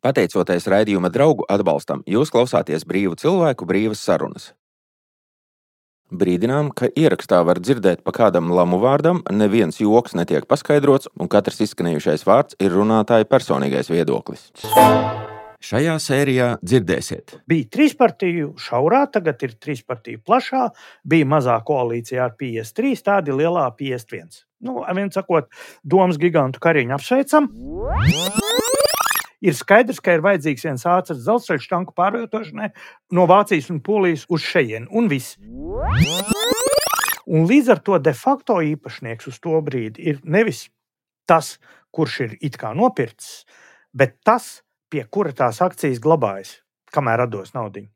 Pateicoties raidījuma draugu atbalstam, jūs klausāties brīvu cilvēku brīvas sarunas. Brīdinām, ka ierakstā var dzirdēt pa kādam lamu vārdam, neviens joks netiek paskaidrots, un katrs izskanējušais vārds ir runātāja personīgais viedoklis. Šajā sērijā dzirdēsiet, Bija trīs partiju šaurā, tagad ir trīs partiju plašā. Bija mazā koalīcijā ar 53, tāda lielā 51. Nu, viens sakot, domas gigantu kariņu apsveicam. Ir skaidrs, ka ir vajadzīgs viens ātrs dzelzceļa tanku pārvietošanai no Vācijas un Polijas uz šejienu, un viss. Un līdz ar to de facto īpašnieks uz to brīdi ir nevis tas, kurš ir it kā nopircis, bet tas, pie kura tās akcijas glabājas, kamēr rados naudu.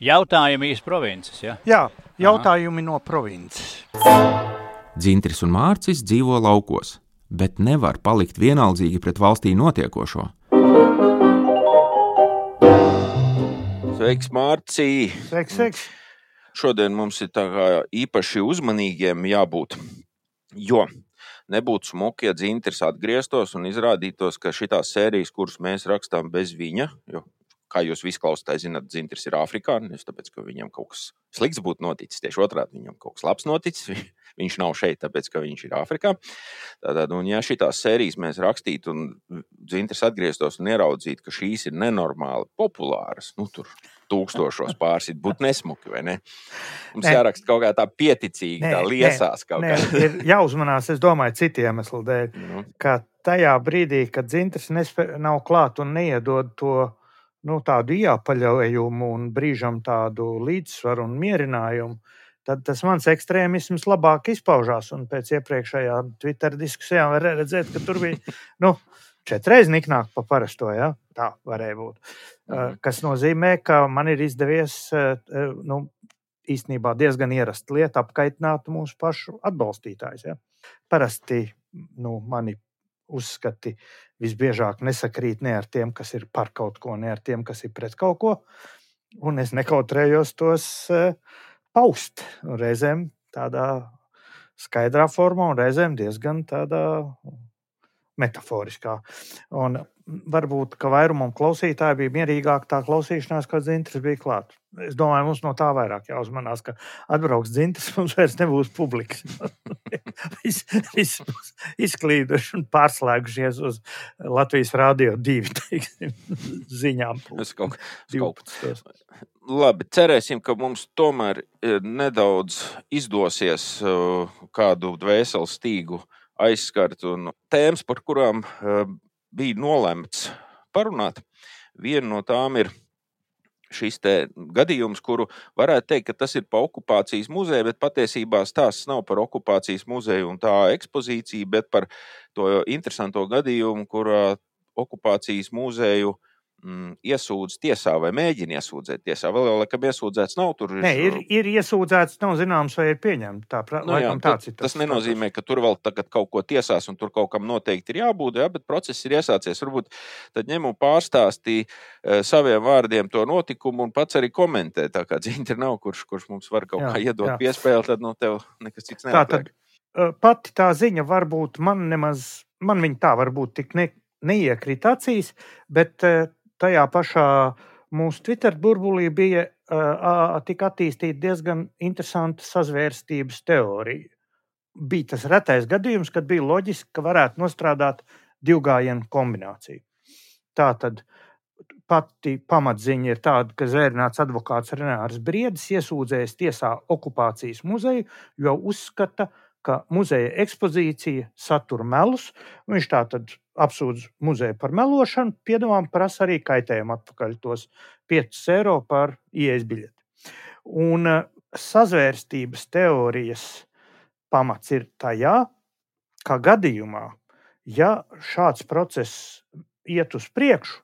Jautājumi iz provinces. Ja? Jā, jautājumi no provinces. Dzintris un Mārcis dzīvo laukos, bet nevar palikt vienaldzīgi pret valstī notiekošo. Sveiks, Mārcis! Sveiks, sveiks. Šodien mums ir īpaši uzmanīgiem jābūt. Jo nebūtu smuki, ja dzintris atgrieztos un izrādītos, ka šīs sērijas, kuras mēs rakstām bez viņa, jo, kā jūs visi klausāties, zināt, dzintris ir afrikānis, tāpēc ka viņam kaut kas slikts būtu noticis. Tieši otrādi viņam kaut kas labs noticis. Viņš nav šeit, tāpēc ka viņš ir Āfrikā. Tātad, un ja šīs sērijas mēs rakstītu, un dzintris atgrieztos un ieraudzītu, ka šīs ir nenormāli populāras, nu tur tūkstošos pārsit, būtu nesmuki, vai ne? Mums Nē. jāraksta kaut kā tā pieticīgi, tā liesās kaut nē, kā. ir jāuzmanās, es domāju, citu iemeslu dēļ. Nu, Ka tajā brīdī, kad nespē- nav klāt un neiedod to nu, tādu iepaļojumu un brīžam tādu līdzsvaru un mierinājumu, tad tas mans ekstrēmisms labāk izpaužās. Un pēc iepriekšējām Twitter diskusijām var redzēt, ka tur bija nu, četras niknāk pa parasto. Ja? Tā varēja būt. Mhm. kas nozīmē, ka man ir izdevies nu, īstenībā diezgan ierasta lieta apkaitināt mūsu pašu atbalstītājus. Ja? Parasti nu, mani uzskati visbiežāk nesakrīt ne ar tiem, kas ir par kaut ko, ne ar tiem, kas ir pret kaut ko. Un es nekautrējos tos uh, paust. Un reizēm tādā skaidrā formā, un reizēm diezgan tādā metaforiskā. Un varbūt, ka vairumam klausītāji bija mierīgāk tā klausīšanās, kad dzintris bija klāts. Es domāju, mums no tā vairāk jāuzmanās, ka atbrauks dzintris, mums vairs nebūs publikas. Viss vis būs izklīduši un pārslēgušies uz Latvijas Rādio 2 teiksim, ziņām. es kaut, es kaut 12. Labi, cerēsim, ka mums tomēr eh, nedaudz izdosies eh, kādu dvēseli stīgu aizskart un tēmas, par kurām eh, bija nolemts parunāt. Viena no tām ir šis gadījums, kuru varētu teikt, ka tas ir par okupācijas muzeju, bet patiesībā stāsts nav par okupācijas muzeju un tā ekspozīciju, bet par to interesanto gadījumu, kurā okupācijas muzeju mm, iesūdz tiesā vai mēģina iesūdzēt tiesā. Vēl jau laikam iesūdzēts nav tur. Nē, ir, ir iesūdzēts, nav zināms, vai ir pieņemts. Tā, pra- Nu, jā, tas, tas nenozīmē, ka tur vēl kaut ko tiesās, un tur kaut kam noteikti ir jābūt. Jā, bet process ir iesācies. Varbūt tad ņem un pārstāstī eh, saviem vārdiem to notikumu, un pats arī komentē. Tā kā ir nav, kurš, kurš mums var kaut Jā, kā iedot jā. piespēli, tad no tev nekas cits neatliek. uh, pati tā ziņa varbūt man nemaz, man viņa tā varbūt tik ne, neiekrīt acīs, bet uh, tajā pašā mūsu Twitter burbulī bija uh, tik attīstīta diezgan interesanta sazvērstības teorija. Bija tas retais gadījums, kad bija loģiski, ka varētu nostrādāt divu gājienu kombināciju. Tā tad pati pamatziņa ir tāda, ka zvērnāts advokāts Renārs Briedis iesūdzējis tiesā okupācijas muzeju, jo uzskata, ka muzeja ekspozīcija satur melus. Viņš tā tad apsūdz muzeju par melošanu, piedāvājumā prasa arī kaitējumu atpakaļ tos 5 eiro par ielas biļeti. Un eh, sazvērstības teorijas pamats ir tajā, ka gadījumā, ja šāds process iet uz priekšu,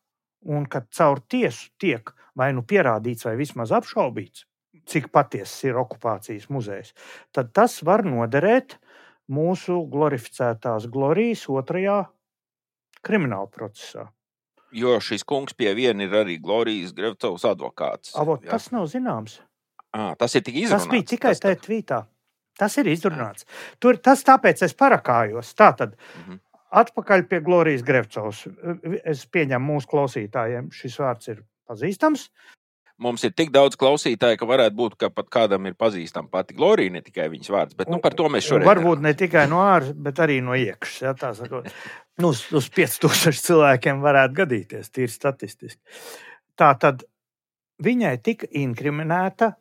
un kad caur tiesu tiek vai nu pierādīts, vai vismaz apšaubīts, cik patiesas ir okupācijas muzejs, tad tas var noderēt mūsu glorificētās glorijas otrajā krimināla procesā. Jo šis kungs pie viena ir arī Glorijas Grevcovs advokāts. Avot, tas nav zināms. À, tas ir tik Tas izrunāts. bija tikai tas tajā tvītā. Tas ir izrunāts. Tur, tas tāpēc es parakājos. Tātad, Mhm. atpakaļ pie Glorijas Grevcovs. Es pieņemu mūsu klausītājiem, šis vārds ir pazīstams. Mums ir tik daudz klausītāju, ka varētu būt, ka pat kādam ir pazīstama pati Glorija, ne tikai viņas vārds. Bet nu, par to mēs šodien Varbūt ne tikai no ārpuses, bet arī no iekšas. Ja, tā sakot. nu, uz, uz 5000 cilvēkiem varētu gadīties, tīri statistiski. Tā tad viņai tika inkriminēta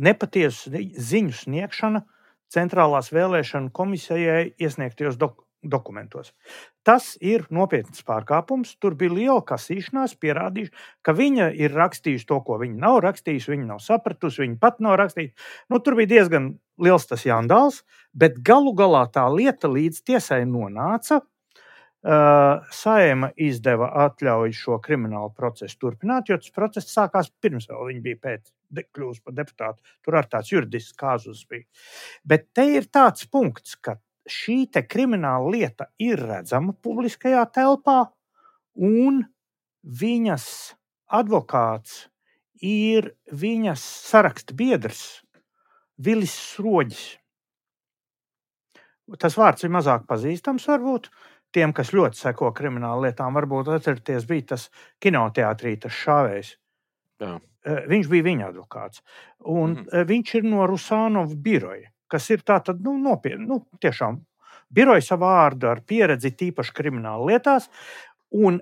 nepatiesu ziņu sniegšana Centrālās vēlēšana komisijai iesniegtajos dok dokumentos. Tas ir nopietns pārkāpums. Tur bija liela kasīšanās, pierādījuši, ka viņa ir rakstījusi to, ko viņa nav rakstījusi, viņa nav sapratusi, viņa pat nav rakstījusi. Nu, tur bija diezgan liels tas jandāls, bet galu galā tā lieta līdz tiesai nonāca. Uh, Saima izdeva atļauju šo kriminālu procesu turpināt, jo tas process sākās pirms viņa bija pēc de, kļūst par deputātu. Tur ar tāds juridisks kāzus bija. Bet te ir tāds punkts, ka šī krimināla lieta ir redzama publiskajā telpā, un viņas advokāts ir viņas saraksta biedrs Vilis Sroģis. Tas vārds ir mazāk pazīstams, varbūt tiem, kas ļoti seko krimināla lietām. Varbūt atcerieties, bija tas kinoteātrī, tas šāvējs. Jā. Eh, Viņš bija viņa advokāts. Un mm. viņš ir no Rusānova biroja, kas ir tātad nu, nopietni, nu, tiešām biroja savā vārdu ar pieredzi tīpaši krimināla lietās. Un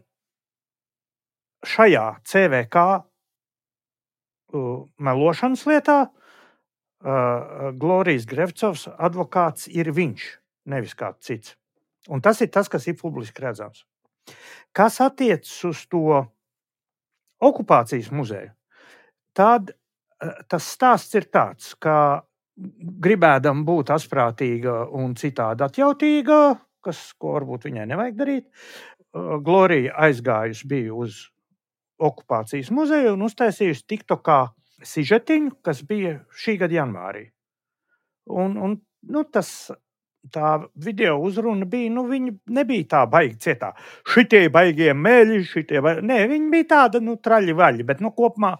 šajā CVK uh, melošanas lietā uh, Glorijas Grevcovs advokāts ir viņš, nevis kāds cits. Un tas ir tas, kas ir publiski redzams. Kas attiecas uz to okupācijas muzeju, tad eh, tas stāsts ir tāds, ka gribēdam būt asprātīga un citādi atjautīga, kas, ko varbūt viņai nevajag darīt, eh, Glorija aizgājusi bija uz okupācijas muzeju un uztaisījusi TikTokā sižetiņu, kas bija šī gada janvārī. Un, un, nu, tas, tā video uzruna bija, nu, viņa nebija tā baigta cietā. Šitie baigie mēļi, šitie baigi. Nē, viņa bija tāda, nu, traļi vaļi, bet, nu, kopumā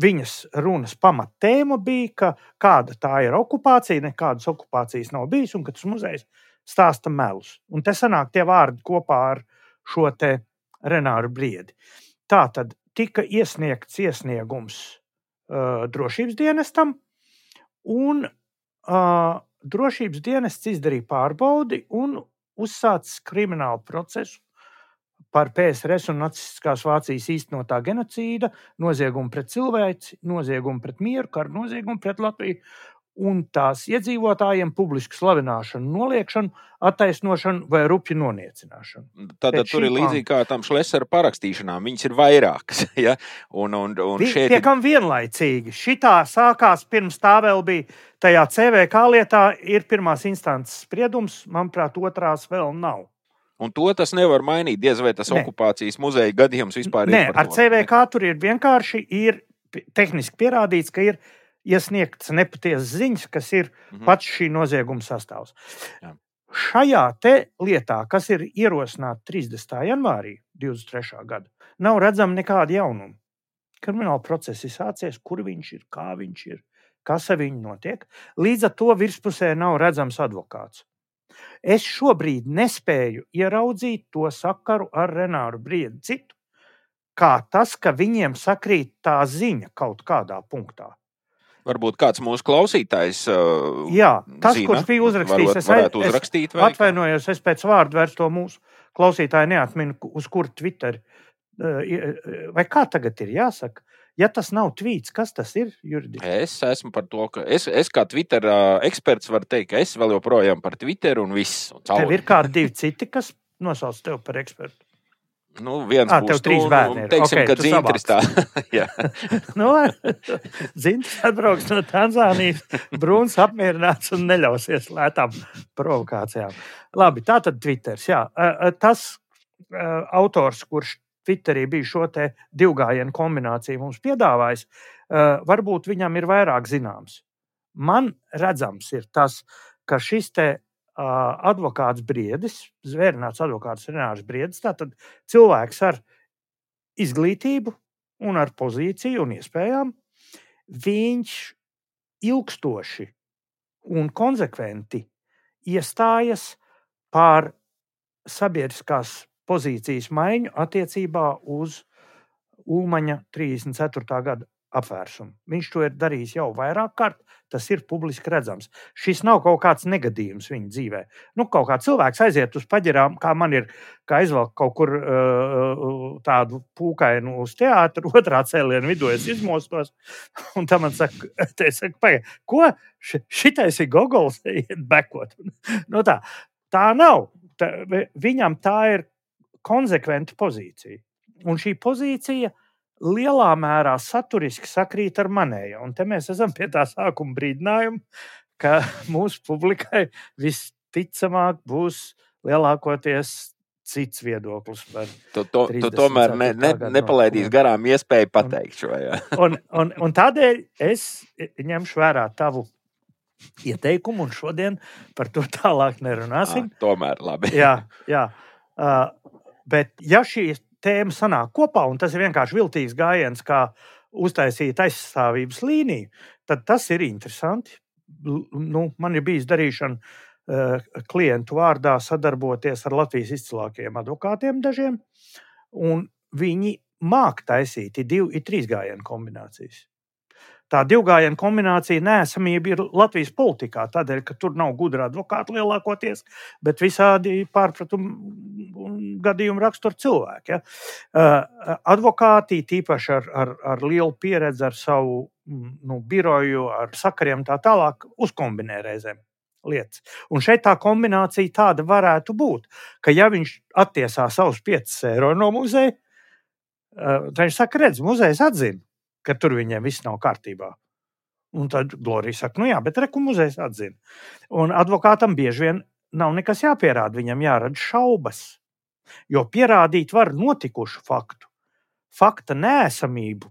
viņas runas pamattēma bija, ka kāda tā ir okupācija, nekādas okupācijas nav bijis, un ka tas muzejs stāsta melus. Un te sanāk tie vārdi kopā ar šo te Renāru Briedi. Tā tad tika iesniegts iesniegums uh, drošības dienestam, un uh, drošības dienests izdarīja pārbaudi un uzsācis kriminālu procesu par PSRS un Nacistiskās Vācijas īstenotā genocīda, noziegumu pret cilvēci, noziegumu pret mieru, karu noziegumu pret Latviju un tās iedzīvotājiem publisku slavināšanu, noliekšanu, attaisnošanu vai rupju noniecināšanu. Tad tur ir līdzīgi kā tam šlesera parakstīšanām. Viņas ir vairākas. Ja? Un, un, un šeit Pie ir kam vienlaicīgi. Šitā sākās pirms tā vēl bija. Tajā CVK lietā ir pirmās instances spriedums, manuprāt, otrās vēl nav. Un to tas nevar mainīt. Diez vai tas Nē. okupācijas muzeja gadījums vispār Nē, ir. par ar. CVK tur ir vienkārši ir tehniski pierādīts, ka ir iesniegts nepatiesas ziņas, kas ir Mhm. pats šī nozieguma sastāvs. Jā. Šajā te lietā, kas ir ierosināta 30. janvārī 23. gada, nav redzama nekāda jaunuma. Krimināla process ir sācies, kur viņš ir, kā viņš ir, kas ar viņu notiek. Līdz ar to virspusē nav redzams advokāts. Es šobrīd nespēju ieraudzīt to sakaru ar Renāru Briedu citu, kā tas, ka viņiem sakrīt tā ziņa kaut kādā punktā. Varbūt kāds mūsu klausītājs. Uh, Jā, tas, zina, kurš bija uzrakstījis, es, es uzrakstīt. kā? atvainojos, es pēc vārdu vairs to mūsu klausītāju neatminu, uz kur Twitter. eh, i- Vai kā tagad ir jāsaka? Ja tas nav tvīts, kas tas ir juridiski? Es esmu par to, ka es, es kā Twitter eksperts varu teikt, ka es vēl joprojām par Twitter un viss. Un Tev cauri. ir kādi divi citi, kas nosauc tevi par ekspertu. Nu, viens būs tev trīs tu, bērni nu, ir. Teiksim, Ok, ka tu dzīvotris tā. Nu, Zini, atbrauks no Tanzānijas, brūns apmierināts un neļausies lētām provokācijām. Labi, tā tad Twitter. Jā, tas autors, kurš Twitterī bija šo divgājienu kombināciju mums piedāvājis, ä, varbūt viņam ir vairāk zināms. Man redzams ir tas, ka šis te ā, advokāts Briedis, zvērnāts advokāts Renārs Briedis, tātad cilvēks ar izglītību un ar pozīciju un iespējām, viņš ilgstoši un konsekventi iestājas par sabiedriskās pozīcijas maiņu attiecībā uz Ulmaņa 34. gada apvērsumu. Viņš to ir darījis jau vairāk kārt. Tas ir publiski redzams. Šis nav kaut kāds negadījums viņa dzīvē. Nu, kaut kā cilvēks aiziet uz paģirām, kā man ir, kā aizvelk kaut kur uh, tādu pūkainu uz teātru, otrā cēlienu vidū es izmostos. Un tam man saka, saka pagaidi, ko? Šitais ir Gogols, iet bekot. Nu, tā, tā nav. Tā, viņam tā ir konsekventa pozīcija. Un šī pozīcija lielā mērā saturiski sakrīt ar manējo. Un te mēs esam pie tā sākuma brīdinājuma, ka mūsu publikai visticamāk būs lielākoties cits viedoklis par to. To, to tomēr ne, ne, nepalaidīs garām iespēju pateikt šo. Un, un, un tādēļ es ņemšu vērā tavu ieteikumu, un šodien par to tālāk nerunāsim. À, tomēr labi. jā, jā. Uh, bet ja šī tēma sanāk kopā, un tas ir vienkārši viltīgs gājiens, kā uztaisīt aizstāvības līniju, tad tas ir interesanti. Nu, man ir bijis darīšana uh, klientu vārdā sadarboties ar Latvijas izcilākajiem advokātiem dažiem, un viņi māk taisīt divu, trīs gājienu kombinācijas tā divgājienu kombinācija nēsamība ir Latvijas politikā, tādēļ, ka tur nav gudra advokāta lielākoties, bet visādi pārpratumu gadījumu rakstura cilvēki. Ja. Uh, advokāti, tīpaši ar, ar, ar lielu pieredzi, ar savu mm, nu, biroju, ar sakariem tā tālāk, uzkombinē reizēm. Lietas. Un šeit tā kombinācija tāda varētu būt, ka, ja viņš attiesā savus 5 eiro no muzeja, uh, tad viņš saka, redz, muzejs atzina, ka tur viņiem viss nav kārtībā. Un tad Glorija saka, nu jā, bet reku muzejs atzina. Un advokātam bieži vien nav nekas jāpierāda, viņam jārada šaubas. Jo pierādīt var notikušu faktu. Fakta nēsamību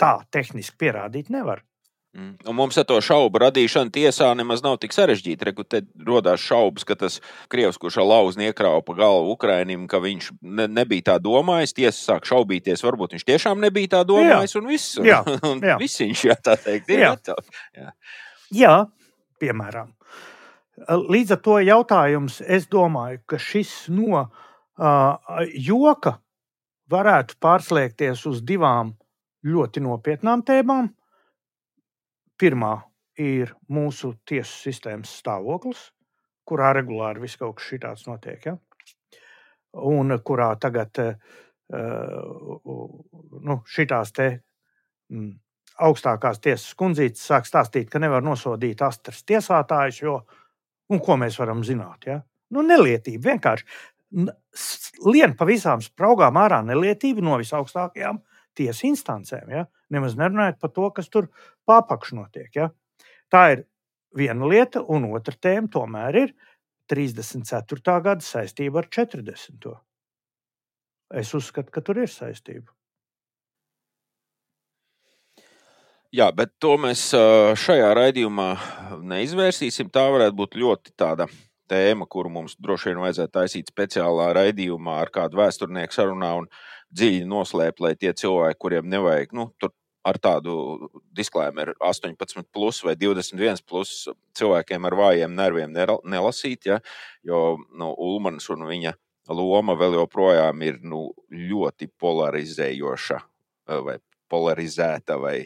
tā tehniski pierādīt nevar. Mm. Un mums ar to šaubu radīšanu tiesā nemaz nav tik sarežģīti. Reku, te rodās šaubas, ka tas krievs, kurš ar lauzni iekrāva pa galvu Ukrainim, ka viņš ne, nebija tā domājis. Tiesa sāk šaubīties, varbūt viņš tiešām nebija tā domājis, jā. un viss. Un, jā, un jā. viss viņš, jā, tā teikt, ir jā. gatavs. Jā. jā, piemēram. Līdz ar to jautājums, es domāju, ka šis no uh, joka varētu pārslēgties uz divām ļoti nopietnām tēmām Pirmā ir mūsu tiesu sistēmas stāvoklis, kurā regulāri viss kaut kas šitāds notiek. Ja? Un kurā tagad uh, nu, šitās te mm, augstākās tiesas kundzītes sāk stāstīt, ka nevar nosodīt astras tiesātājus, jo ko mēs varam zināt? Ja? Nu, nelietība vienkārši lien pa visām spraugām ārā nelietība no visaugstākajām tiesu instancēm. Ja? Nemaz nerunājot par to, kas tur pārpakš notiek. Ja? Tā ir viena lieta, un otra tēma tomēr ir 34. gada saistība ar 40. Es uzskatu, ka tur ir saistība. Jā, bet to mēs šajā raidījumā neizvērsīsim. Tā varētu būt ļoti tāda tēma, kuru mums droši vien vajadzētu taisīt speciālā raidījumā ar kādu vēsturnieku sarunā un dziļi noslēpt, lai tie cilvēki, kuriem nevajag, nu, tur ar tādu disklēmu ir 18, plus vai 21 plus cilvēkiem ar vājiem nerviem nelasīt, ja, jo nu, Ulmans un viņa loma vēl joprojām ir nu, ļoti polarizējoša vai polarizēta vai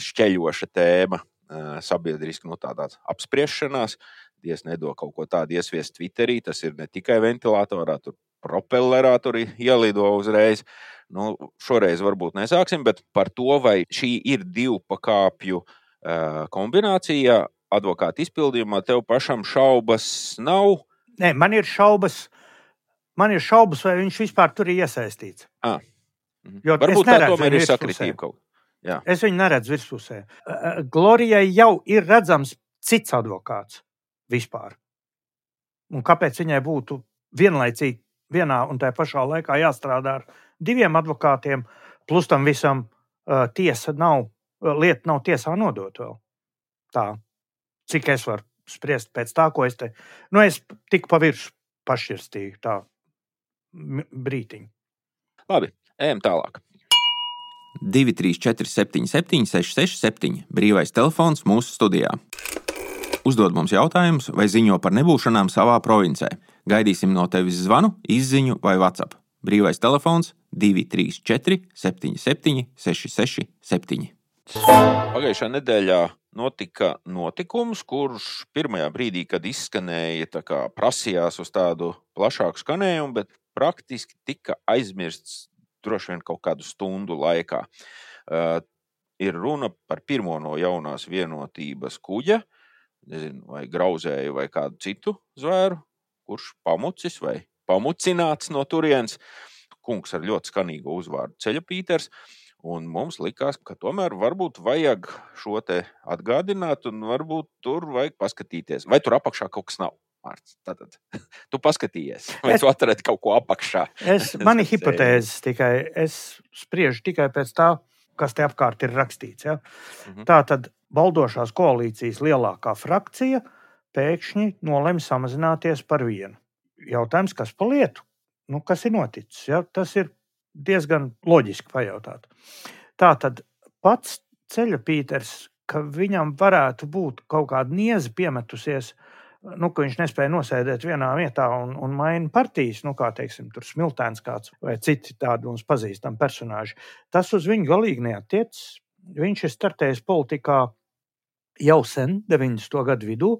šķeļoša tēma sabiedriski nu, tādās apspriešanās. Dievs nedod kaut ko tādu iesviest Twitterī. Tas ir ne tikai ventilatorā, tur propellerā tur ielido uzreiz. Nu, šoreiz varbūt nesāksim, bet par to, vai šī ir divu pakāpju uh, kombinācija advokāta izpildījumā, tev pašam šaubas nav. Nē, man ir šaubas. Man ir šaubas, vai viņš vispār tur ir iesaistīts. Ah. Mhm. Jo Varbūt tā tomēr ir sakritība kaut kā. Es viņu neredzu virspusē. Glorijai jau ir redzams cits advokāts vispār. Un kāpēc viņai būtu vienlaicīgi vienā un tajā pašā laikā jāstrādā ar diviem advokātiem, plus tam visam uh, tiesa nav, uh, lieta nav tiesā nodota vēl. Tā, cik es varu spriest pēc tā, ko es te, nu, es tik pa virsmu pašķirstīju tā brītiņu. Labi. Ejam tālāk. 234, 77, 667, brīvais telefons mūsu studijā. Uzdod mums jautājumus vai ziņo par nebūšanām savā provincē. Gaidīsim no tevis zvanu, izziņu vai WhatsApp. Brīvais telefons 234, 77, 667. Pagājušā nedēļā notika notikums, kurš pirmajā brīdī, kad izskanēja, prasījās uz tādu plašāku skanējumu, bet praktiski tika aizmirsts droši vien kaut kādu stundu laikā. Uh, ir runa par pirmo no jaunās vienotības kuģa, nezinu, vai grauzēju, vai kādu citu zvēru, kurš pamucis vai pamucināts no turienes. Kungs ar ļoti skanīgu uzvārdu Ceļa Pīters. Un mums likās, ka tomēr varbūt vajag šo te atgādināt, un varbūt tur vajag paskatīties, vai tur apakšā kaut kas nav. Mārts, Tātad, tu paskatījies, vai Es- tu atradi kaut ko apakšā. Es, man ir Zēni. hipotēzes tikai. Es spriežu tikai pēc tā, kas te apkārt ir rakstīts. Ja? Mhm. Tā tad valdošās koalīcijas lielākā frakcija pēkšņi nolēma samazināties par vienu. Jautājums, kas pa lietu? Nu, kas ir noticis? Ja? Tas ir diezgan loģiski pajautāt. Tā tad pats ceļa Pīters, ka viņam varētu būt kaut kāda nieza piemetusies, nu, ka viņš nespēja nosēdēt vienā vietā un, un maina partijas, nu, kā teiksim, tur smiltēns kāds vai citi tādi mums pazīstami personāži. Tas uz viņu galīgi neatiecas. Viņš ir startējis politikā jau sen, 90. gadu vidū,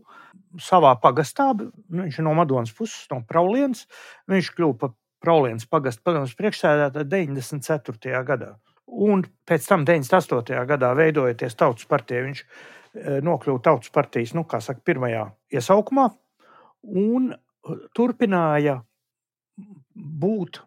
savā pagastā. Viņš ir no Madonas puses, no Praulienas. Viņš kļuva par Praulienas pagastu padomus priekšsēdētāju 94. gadā. Un pēc tam 98. gadā veidojoties Tautas partijai, viņš nokļuva Tautas partijas, nu, kā saka, pirmajā iesaukumā un eh, turpināja būt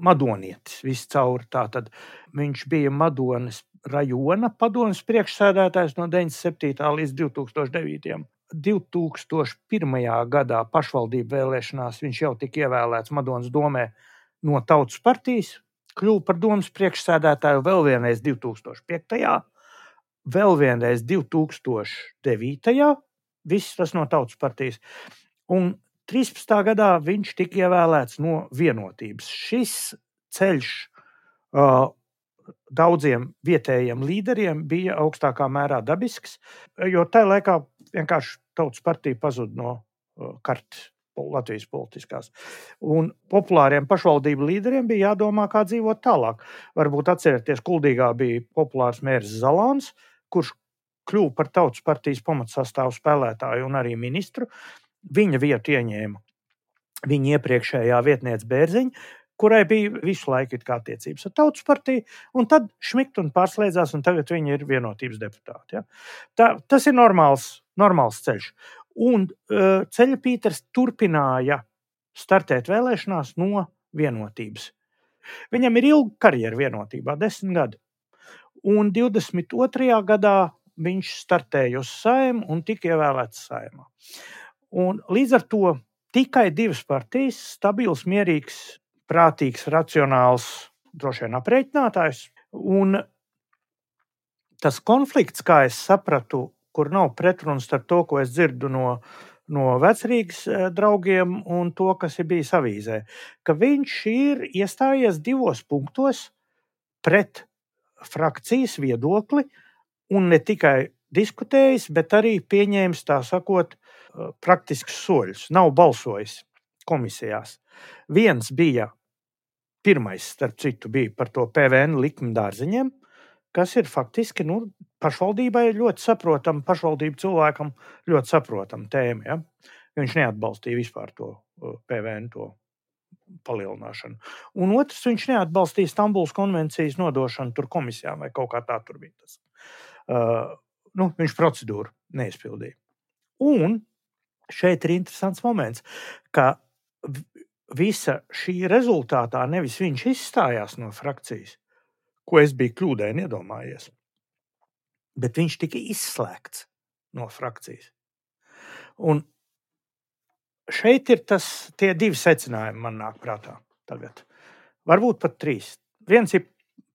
madonietis viscaur. Tātad viņš bija Madonas rajona padomus priekšsēdētājs no 97. līdz 2009. 2001. gadā pašvaldību vēlēšanās viņš jau tika ievēlēts Madonas domē no Tautas partijas, kļuva par domas priekšsēdētāju vēl vienreiz 2005. Vēl vienreiz 2009. Viss tas no Tautas partijas. Un 13. gadā viņš tika ievēlēts no vienotības. Šis ceļš uh, daudziem vietējiem līderiem bija augstākā mērā dabisks, jo tajā laikā vienkārši Tautas partija pazuda no uh, kartes. Latvijas politiskās. Un populāriem pašvaldību līderiem bija jādomā, kā dzīvot tālāk. Varbūt atcerieties, Kuldīgā bija populārs mērs Zalāns, kurš kļuva par Tautas partijas pamatsastāvu spēlētāju un arī ministru. Viņa vietu ieņēma viņa iepriekšējā vietniece Bērziņa, kurai bija visu laiku attiecības ar Tautas partiju, un tad šmikt un pārslēdzās, un tagad viņa ir vienotības deputāte. Ja? Tā, tas ir normāls, normāls ceļš. Un uh, ceļa Pīters turpināja startēt vēlēšanās no vienotības. Viņam ir ilga karjera vienotībā, desmit gadi. Un 22. gadā viņš startēja uz saimnu un tika ievēlēts saimā. Un līdz ar to tikai divas partijas, stabils, mierīgs, prātīgs, racionāls, droši vien aprēķinātājs. Un tas konflikts, kā es sapratu, kur nav pretruns starp to, ko es dzirdu no, no vecrīgas eh, draugiem un to, kas ir bijis avīzē, ka viņš ir iestājies divos punktos pret frakcijas viedokli un ne tikai diskutējis, bet arī pieņēmis tā sakot, eh, praktiskus soļus. Nav balsojis komisijās. Viens bija, pirmais, starp citu, bija par to PVN likmi dārziņiem, kas ir faktiski nu, pašvaldībai ļoti saprotama, pašvaldību cilvēkam ļoti saprotama tēma. Ja? Viņš neatbalstīja vispār to uh, PVN to palielināšanu. Un otrs, viņš neatbalstīja Stambulas konvencijas nodošanu tur komisijām vai kaut kā tā tur bija. Tas. Uh, nu, viņš procedūru neizpildīja. Un šeit ir interesants moments, ka visa šī rezultātā nevis viņš izstājās no frakcijas, ko es biju kļūdaini iedomājies, bet viņš tika izslēgts no frakcijas. Un šeit ir tas, tie divi secinājumi, man nāk prātā tagad. Varbūt pat trīs. Viens ir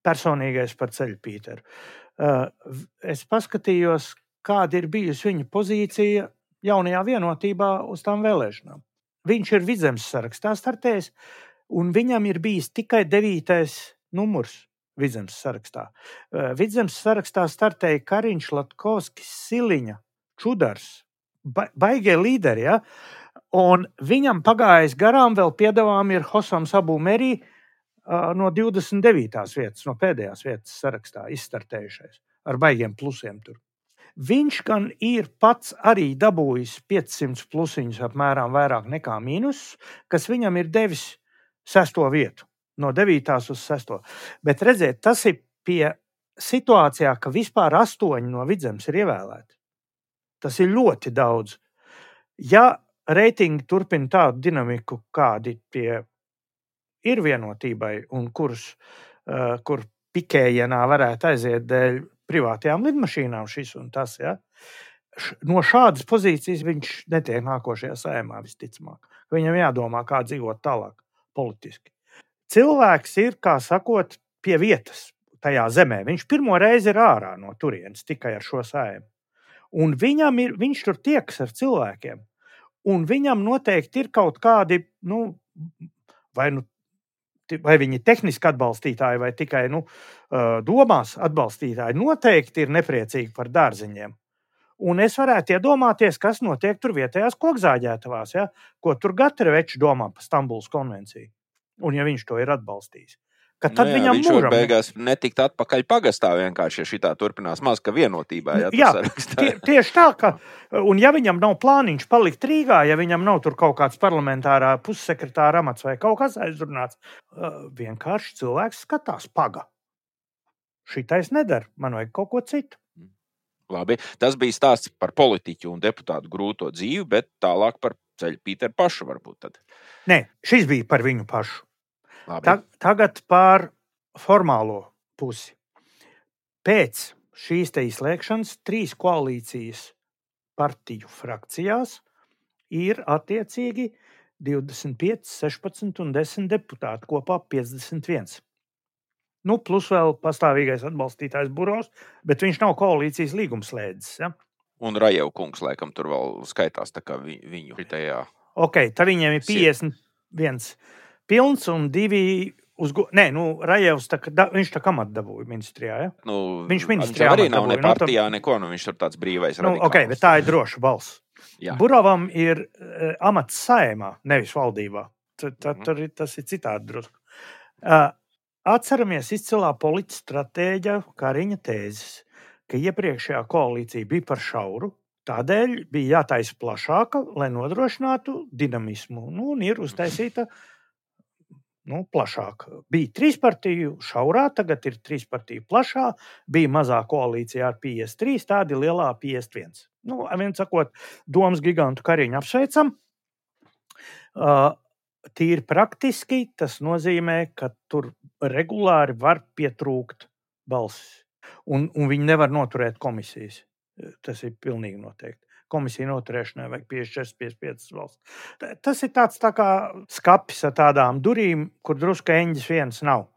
personīgais par ceļu Pīteru. Uh, Es paskatījos, kāda ir bijusi viņa pozīcija jaunajā vienotībā uz tām vēlēšanām. Viņš ir vidzemes sarakstā startējis, un viņam ir bijis tikai devītais numurs Vidzemes sarakstā. Uh, Vidzemes sarakstā startēja Kariņš, Latkovskis, Siliņa, Čudars, ba baigie līderi. Ja? Un viņam pagājis garām vēl piedāvājumi ir Hosams Abu Merī uh, no 29. vietas, no pēdējās vietas sarakstā izstartējušais ar baigiem plusiem tur. Viņš gan ir pats arī dabūjis 500 plusiņus, apmēram vairāk nekā mīnus, kas viņam ir devis sesto vietu, no 9. uz 6. Bet redziet, tas ir pie situācijā, ka vispār astoņi no vidzemes ir ievēlēti. Tas ir ļoti daudz. Ja reitingi turpina tādu dinamiku, kādi tie ir vienotībai, un kurus, uh, kur pikējienā varētu aiziet dēļ privātajām lidmašīnām šis un tas. Ja? No šādas pozīcijas viņš netiek nākošajā sējumā visticamāk. Viņam jādomā, kā dzīvot tālāk politiski. Cilvēks ir, kā sakot, pie vietas tajā zemē. Viņš pirmo reizi ir ārā no turienes tikai ar šo sējumu. Un viņam ir, viņš tur tiekas ar cilvēkiem. Un viņam noteikti ir kaut kādi, nu, vai nu vai viņi ir tehniski atbalstītāji vai tikai nu, domās atbalstītāji, noteikti ir nepriecīgi par dārziņiem. Un es varētu iedomāties, kas notiek tur vietējās kokzāģētavās, ja? ko tur Gatavečs domā par Stambulas konvenciju. Un ja viņš to ir atbalstījis. Ka tad nu, jā, viņam viņš mūžam, beigās netikt atpakaļ pagastā vienkārši, ja šī tā turpinās maz, ka vienotībā. Jā, Jā, tie, tieši tā, ka, un ja viņam nav plāniņš palikt Rīgā, ja viņam nav tur kaut kāds parlamentārā pussekretāra amats vai kaut kas aizrunāts, vienkārši cilvēks skatās paga. Šitais nedara, man vajag kaut ko citu. Labi, tas bija stāsts par politiķu un deputātu grūto dzīvi, bet tālāk par ceļu Pīteru pašu varbūt. Tad. Nē, šis bija par viņu pašu. Ta, tagad par formālo pusi. Pēc šīs te izslēgšanas trīs koalīcijas partiju frakcijās ir attiecīgi 25, 16 un 10 deputāti, kopā 51. Nu, plus vēl pastāvīgais atbalstītājs Buros, bet viņš nav koalīcijas līgumslēdzis. Ja? Un Rajau kungs laikam tur vēl skaitās tā viņu tajā. Ok, tad viņiem ir Sie- 51 pilns un divi. Uz, gu- nē, nu, Rajevs tā, da, viņš tā kā amatu dabūja ministrijā. Ja? Nu, Viņš ministrijā arī nav ne nu, partijā, neko. Nu, viņš tur tāds brīvais. Nu, okay, bet tā ir droša balss. Jā. Burovam ir uh, amats saimā, nevis valdībā. Tad, tad, Mhm. tur ir- tas ir citādi drusku. Uh, atceramies izcilā politiskā stratēģa Kariņa tēzes, ka iepriekšējā koalīcija bija par šauru. Tādēļ bija jātaisa plašāka, lai nodrošinātu dinamismu. Nu, un ir uztaisīta nu, plašāka. Bija trīs partiju šaurā, tagad ir trīs partiju plašā. Bija mazā koalīcijā ar 53, tāda ir lielā 51. Nu, viens sakot, domas gigantu kariņu apsveicam. Uh, tīri praktiski tas nozīmē, ka tur regulāri var pietrūkt balsis. Un, un viņi nevar noturēt komisijas. Tas ir pilnīgi noteikti. Komisija noturēšanai vajag 56, 55 valsts. Ta- Tas ir tāds tā kā skats ar tādām durvīm, kur drusku eņģis viens nav.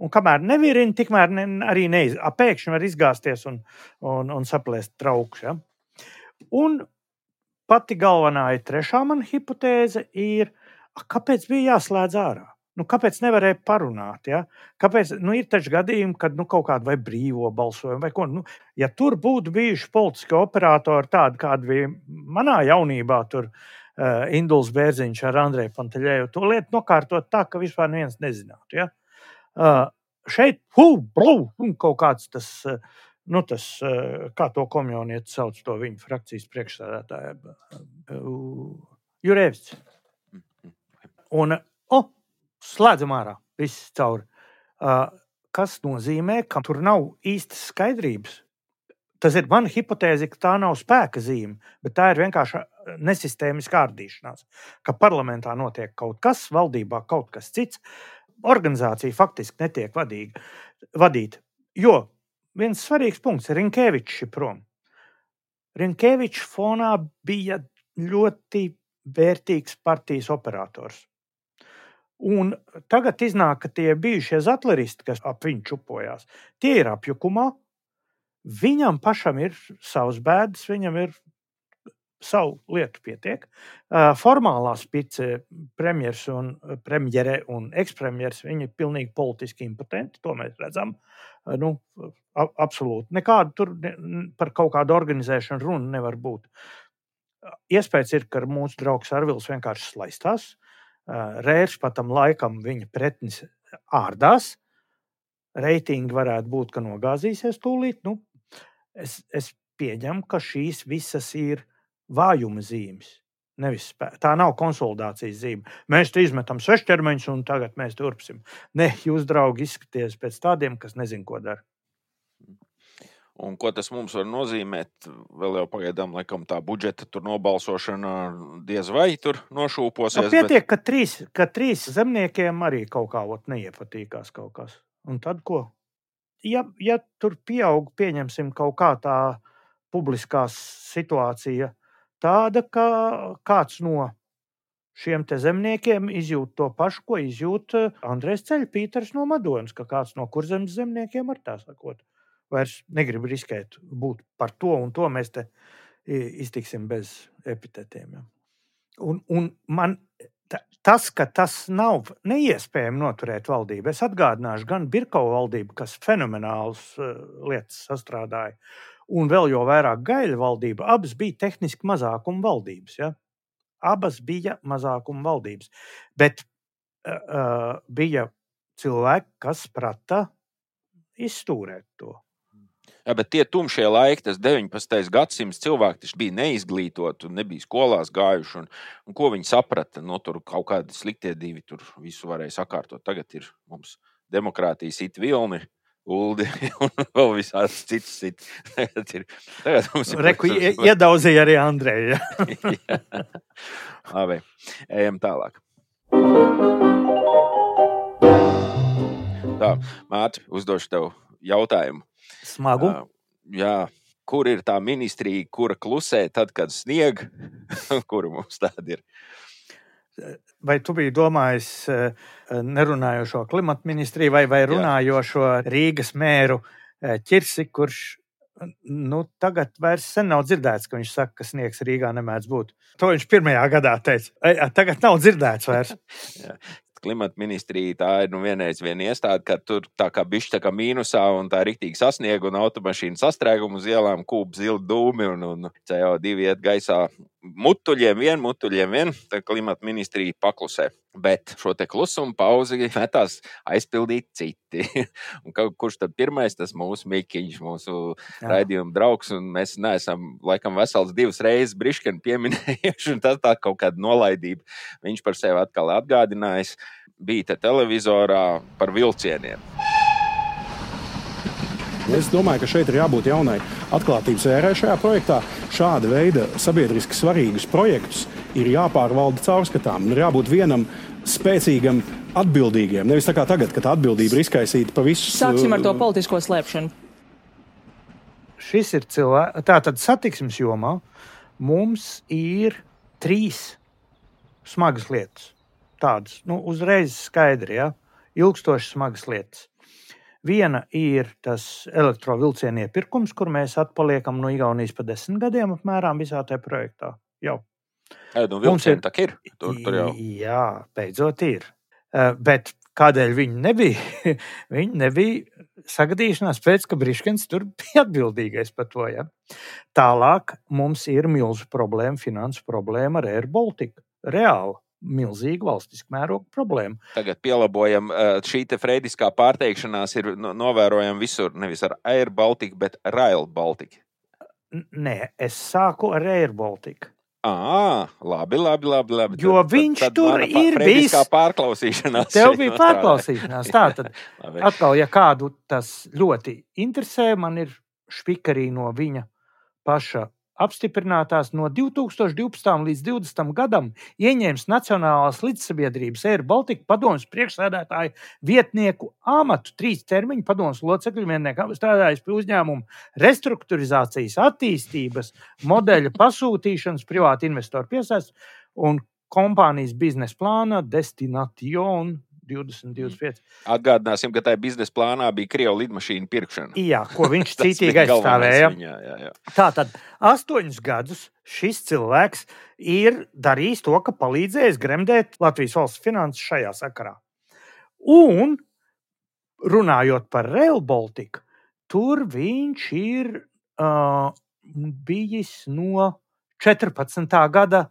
Un kamēr nevirina, tikmēr ne, arī neiz, pēkšņi var izgāzties un, un, un saplēst trauks. Ja? Un pati galvenā ir trešā mana hipotēze, ir, kāpēc bija jāslēdz ārā? Nu, kāpēc nevarēja parunāt? Ja? Kāpēc, nu, ir taču gadījumi, kad nu, kaut kāda vai brīvo balsojumu, vai ko. Nu, ja tur būtu bijuši politiski operatori, tādi kādi bija manā jaunībā, tur uh, Induls Bērziņš ar Andreju Panteļēju, to lietu nokārtot tā, ka vispār neviens nezinātu. Ja? Uh, šeit hu, blu, kaut kāds tas, uh, nu, tas kā to komjonieti sauc, to viņa frakcijas priekšsēdētāju, uh, Jurēvs. Un, oh, slēdzam ārā, viss cauri. Uh, kas nozīmē, ka tur nav īstas skaidrības. Tas ir mana hipotēze, ka tā nav spēka zīme, bet tā ir vienkārši nesistēmiska ārdīšanās. Ka parlamentā notiek kaut kas, valdībā kaut kas cits, organizācija faktiski netiek vadīga, vadīta. Jo viens svarīgs punkts ir Rinkēvičs ir prom. Rinkēvičs fonā bija ļoti vērtīgs partijas operators. Un tagad iznāk, ka tie bijušie zatleristi, kas ap viņu čupojās, tie ir apjukumā. Viņam pašam ir savs bēdas, viņam ir savu lietu pietiek. Formālā spice, premjeras un premjere un ekspremjeras, viņi ir pilnīgi politiski impotenti. To mēs redzam. Nu, absolūti. Nekādu tur par kaut kādu organizēšanu runa nevar būt. Iespējams, ir, ka mūsu draugs Arvils vienkārši slaistās. Uh, Rērs pat tam laikam viņa pretnis ārdās. Reitingi varētu būt, ka nogāzīsies tūlīt. Nu, es, es pieņemu, ka šīs visas ir vājuma zīmes. Nevis. Tā nav konsolidācijas zīme. Mēs te izmetam sešķermeņus, un tagad mēs turpsim. Nē, jūs, draugi, izskatieties pēc tādiem, kas nezin, ko dara. Un ko tas mums var nozīmēt? Vēl jau pagaidām, laikam, tā budžeta nobalsošana diez vai tur nošūposies. Nu, pietiek, bet... ka, trīs, ka trīs zemniekiem arī kaut kā neiepatīkās kaut kas. Un tad ko? Ja, ja tur pieaug, pieņemsim, kaut kā tā publiskā situācija, tāda, ka kāds no šiem zemniekiem izjūt to pašu, ko izjūt eh, Andrēs Ceļpīters no Madonas, ka kāds no kurzemes zemniekiem ar tā sakot. Vairs negrib riskēt būt par to un to. Mēs te iztiksim bez epitetiem. Ja. Un, un man tas, ka tas nav neiespējami noturēt valdību, es atgādināšu gan Birkau valdību, kas fenomenāls uh, lietas sastrādāja, un vēl jau vairāk gaļa valdība, abas bija tehniski mazākuma valdības. Ja? Abas bija mazākuma valdības. Bet uh, bija cilvēki, kas prata izstūrēt to. Jā, bet tie tumšie laiki, tas 19. gadsimts, cilvēki taču bija neizglītoti, nebija skolās gājuši. Un, un ko viņi saprata? No nu, tur kaut kādi sliktie divi tur visu varēja sakārtot. Tagad ir mums demokrātijas it vilni, Uldi un vēl visādas citas. Sit. Tagad, ir, tagad mums ir. Reku, iedauzīja arī Andreja. Labi, ejam tālāk. Tā, Mārtiņ, uzdošu tev jautājumu. Smagu. Uh, jā, kur ir tā ministrija, kura klusē tad, kad snieg, kura mums tāda ir? Vai tu biji domājis nerunājošo klimata ministriju vai, vai runājošo Rīgas mēru Čirsi, kurš nu, tagad vairs nav dzirdēts, ka viņš saka, ka sniegs Rīgā nemēdz būt. To viņš pirmajā gadā teica. Tagad nav dzirdēts vairs. klimata ministrija tā ir nu, vienreiz viena iestāde, ka tur tā kā bišķi tā kā mīnusā un tā rīktīgi sasniega un automašīna sastrēguma uz ielām, kūp zilti dūmi un, un CO2 iet gaisā. Mutuļiem vien, mutuļiem vien, tā klimata ministrija paklusē. Bet šo te klusumu pauzi metās aizpildīt citi. un kurš tad pirmais? Tas mūsu Mikiņš, mūsu Jā. raidījuma draugs. Un mēs neesam, laikam, vesels divas reizes briškani pieminējuši. Tas tā kaut kāda nolaidība. Viņš par sevi atkal atgādinājis. Bija te televizorā par vilcieniem. Es domāju, ka šeit ir jābūt jaunai atklātības ērai šajā projektā. Šāda veida sabiedriski svarīgus projektus ir jāpārvalda caurskatām. Ir jābūt vienam spēcīgam, atbildīgiem. Nevis tā kā tagad, kad atbildība ir izkaisīta pa visu. Sāksim ar to uh, politisko slēpšanu. Šis ir cilvēks, tātad satiksmes jomā mums ir trīs smagas lietas. Tādas nu, uzreiz skaidri, ja? ilgstošas smagas lietas. Viena ir tas elektrovielcienu iepirkums, kur mēs atpaliekam no Igaunijas pa desmit gadiem apmēram visā tajā projektā. Jau. Jā, nu, Mums ir tā, ir. Tur, tur jau. Jā, beidzot ir. Bet kādēļ viņi nebija? viņi nebija sagadīšanās pēc, ka Briškens tur bija atbildīgais par to. Ja? Tālāk mums ir milzu problēma, finansu problēma ar Air Baltica. Reāli milzīga valstiska mēroga problēma. Tagad pielāgojam šī freidiskā pārteikšanās, ir novērojama visur, nevis ar Air Baltica, bet Rail Baltica. Nē, es sāku ar Air Baltica. À, labi, labi, labi. labi. Jo tad, viņš tad, tad tur ir bijis. Tā pārklausīšanās. Tev bija pārklausīšanās. Tā tad atkal, ja kādu tas ļoti interesē, man ir špikarī no viņa paša apstiprinātās no 2012. līdz 2020. gadam ieņēmis Nacionālās līdzsabiedrības Air Baltica padomus priekšsēdētāju vietnieku amatu. Trīs termiņu padomus locekļu vienniekam strādājis pie uzņēmumu restruktūrizācijas, attīstības, modeļa pasūtīšanas, privātu investoru piesaistes un kompānijas biznesa plāna Destination 20, 25. Atgādināsim, ka tajā biznesa plānā bija krievu lidmašīnu pirkšana. Jā, ko viņš galvenais aizstāvēja. viņā, jā, jā. Tātad astoņus gadus šis cilvēks ir darījis to, ka palīdzējis gremdēt Latvijas valsts finanses šajā sakarā. Un runājot par Rail Baltica, tur viņš ir uh, bijis no 14. gada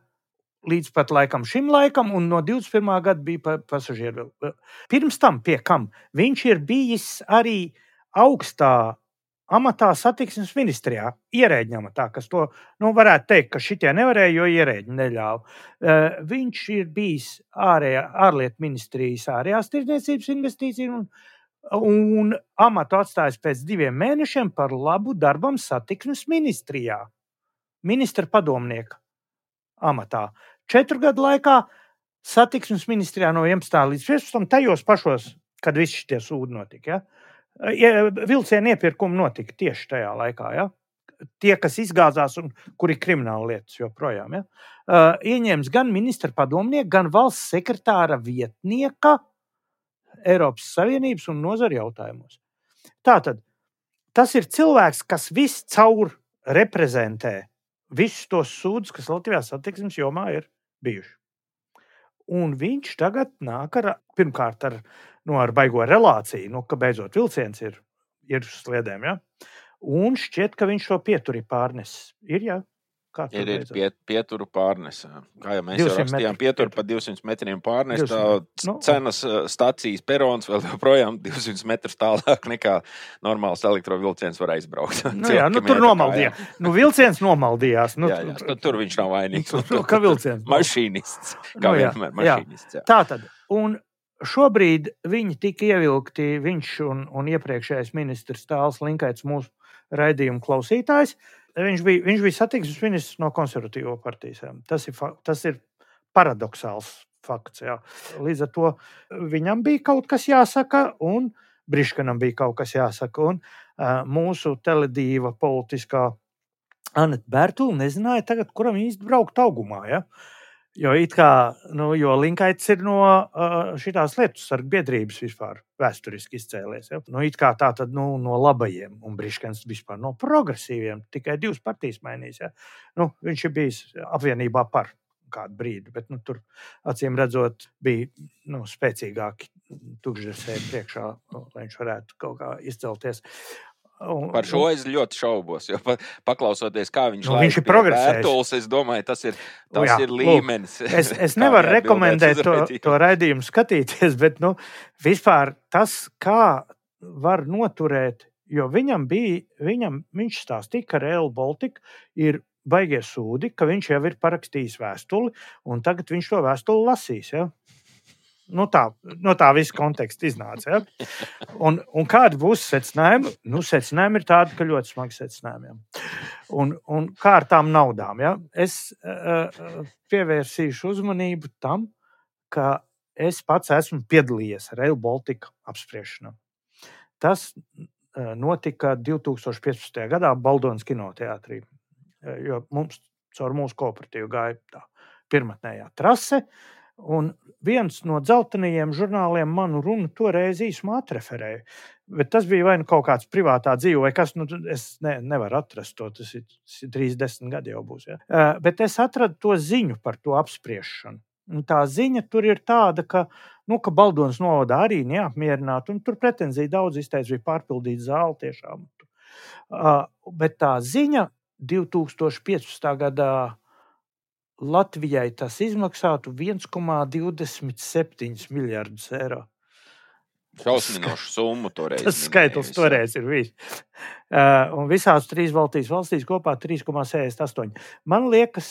līdz pat laikam šim laikam, un no 21. gada bija pa, pasažieru. Pirms tam, pie kam viņš ir bijis arī augstā amatā satiksmes ministrijā, ierēģiņa amatā, kas to nu, varētu teikt, ka šitie nevarēja, jo ierēģi neļāva. Uh, viņš ir bijis ārējā, ārlietu ministrijas ārējās tirdzniecības investīciju un, un amatu atstājis pēc diviem mēnešiem par labu darbam satiksmes ministrijā. Ministra padomnieka amatā. Četru gadu laikā satiksmes ministrijā no 11. līdz 15. tajos pašos, kad visi šie sūdi notika. Ja, vilcienu iepirkumi notika tieši tajā laikā. Ja? Tie, kas izgāzās un kuri ir krimināla lietas joprojām. Ja? Uh, ieņēmis gan ministra padomnieka, gan valsts sekretāra vietnieka Eiropas Savienības un nozara jautājumos. Tātad tas ir cilvēks, kas viscaur reprezentē visus tos sūdzes, kas Latvijas satiksmes jomā ir bijuši. Un viņš tagad nāk ar, pirmkārt, ar, nu, ar baigo relāciju, nu, ka beidzot vilciens ir, ir uz sliedēm. Ja? Un šķiet, ka viņš šo pieturi pārnesis. Ir, ja? Kā tur Ir, ir beidzot? pie, pieturu pārnese. Kā jau mēs 200 jau rakstījām, pieturu pa 200 metriem pārnese. 200 Tā metru. Nu, cenas eh, stācijas perons vēl joprojām 200 metrus tālāk nekā normāls elektrovilciens var aizbraukt. Nu, jā, nu, tur nomaldījās. Nu, vilciens nomaldījās. Nu. Jā, jā, tur, tur viņš nav vainīgs. Nu, ka vilciens. Mašīnists. Kā Nu, jā, vienmēr, jā. mašīnists. Jā. Tā tad. Un šobrīd viņi tika ievilkti, viņš un, un iepriekšējais ministrs Tāls Linkaits, mūsu raidījuma klausītājs. Viņš bija, viņš bija satiksmes ministrs no konservatīvo partijas. Tas ir, tas ir paradoxāls fakts. Jā. Līdz ar to viņam bija kaut kas jāsaka, un Briškanam bija kaut kas jāsaka. Un, uh, mūsu teledīva politiskā Anita Bērtula nezināja, tagad, kuram īsti braukt augumā. Ja? Jo, kā, nu, jo Linkaits ir no uh, šīs lietu sargu biedrības vispār vēsturiski izcēlies. Ja? Nu, it kā tā tad nu, no labajiem un Briškans vispār no progresīviem. Tikai divas partijas mainīs. Ja? Nu, viņš ir bijis apvienībā par kādu brīdi, bet nu, tur acīm redzot, bija nu, spēcīgāki tukšdesēji priekšā, lai viņš varētu kaut kā izcelties. Un, Par šo es ļoti šaubos. Jo, pa, paklausoties, kā viņš Nu, laiž viņš ir progresējis. Es domāju, tas ir, tas jā, ir lūk, līmenis. Es, es kā nevaru rekomendēt to, to raidījumu skatīties, bet nu, vispār tas, kā var noturēt, jo viņam bija, viņam, viņš stāstīja, ka Real Baltica ir baigie sūdi, ka viņš jau ir parakstījis vēstuli, un tagad viņš to vēstuli lasīs. Ja? Nu tā, no tā visa konteksta iznāca. Ja? Un, un kādi būs secinājumi? Nu, secinājumi ir tādi, ka ļoti smagi secinājumi. Ja? Un, un kā ar tām naudām? Ja? Es uh, pievērsīšu uzmanību tam, ka es pats esmu piedalījies Rail Baltica apspriešanā. Tas uh, notika 2015. gadā Baldonas kinoteātrī. Uh, jo mums caur mūsu kooperatīvu gāja tā pirmotnējā trase. Un viens no dzeltenajiem žurnāliem manu runu toreiz īsumā atreferēja. Bet tas bija vai nu kaut kāds privātā dzīve, vai kas, nu, es ne, nevaru atrast to. Tas ir, tas ir 30 gadi jau būs. Ja? Uh, bet es atradu to ziņu par to apspriešanu. Un tā ziņa tur ir tāda, ka, nu, ka Baldonas novada arī neapmierināta, un tur pretenzija daudz izteica, bija pārpildīta zāle tiešām. Uh, bet tā ziņa 2015. gadā Latvijai tas izmaksātu 1,27 miljardus eiro. Šausminošu summu toreiz. Tas skaitlis toreiz ir bijis. Uh, un visās trīs Baltijas valstīs kopā 3,68. Man liekas,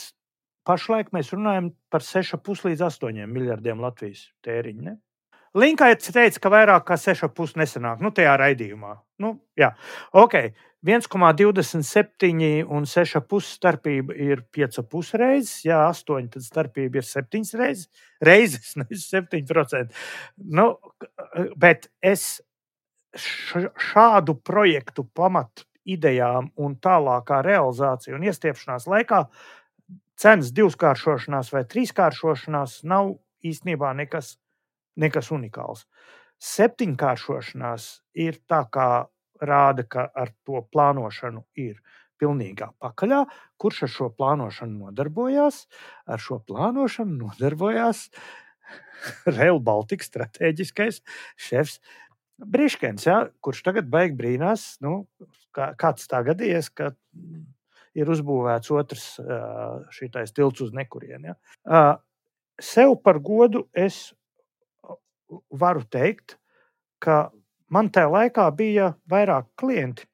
pašlaik mēs runājam par 6,5 līdz 8 miljardiem Latvijas tēriņu. Ne? Linkaits teica, ka vairāk kā 6,5 nesanāk. Nu, tajā raidījumā. Nu, jā, ok. 1,27 un 6,5 starpība ir 5,5 reizes. Jā, 8 tad starpība ir 7 reizes. Reizes, nevis 7%. Nu, bet es šādu projektu pamat idejām un tālākā realizācija un iestiepšanās laikā cenas divkāršošanās vai trīskāršošanās nav īstenībā nekas nekas unikāls. Septiņkāršošanās ir tā, kā rāda, ka ar to plānošanu ir pilnīgā pakaļā. Kurš ar šo plānošanu nodarbojās? Ar šo plānošanu nodarbojās Rail Baltica strateģiskais šefs Briškens, ja, kurš tagad beig brīnās, nu, kā, kāds tā gadījies, ka ir uzbūvēts otrs šitais tilts uz nekurieni. Ja. Sev par godu es varu teikt, ka man tajā laikā bija vairāk klienti,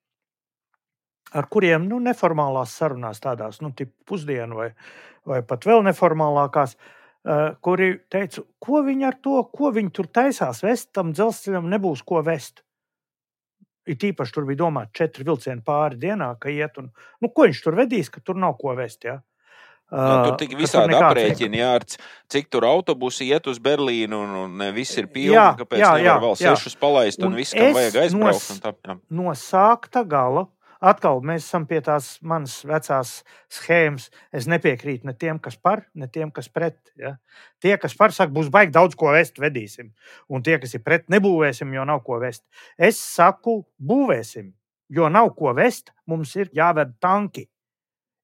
ar kuriem nu, neformālās sarunās, tādās nu, pusdienu vai, vai pat vēl neformālākās, uh, kuri teica, ko viņi ar to, ko viņi tur taisās vest, tam dzelzceļam nebūs ko vest. It īpaši tur bija domāts četri vilcieni pāri dienā, ka iet un nu, ko viņš tur vedīs, ka tur nav ko vest. Ja? Jā, tur tik visādi aprēķini, jā, cik tur autobusi iet uz Berlīnu, un, un viss ir pilni, jā, kāpēc jā, jā, vēl sešus palaist, un, un viss, kam vajag aizbraukt. No, tā, jā. no sākta gala atkal mēs esam pie tās manas vecās schēmas. Es nepiekrītu ne tiem, kas par, ne tiem, kas pret. Ja? Tie, kas par, saka, būs baigi daudz ko vest, vedīsim. Un tie, kas ir pret, nebūvēsim, jo nav ko vest. Es saku, būvēsim, jo nav ko vest, mums ir jāved tanki.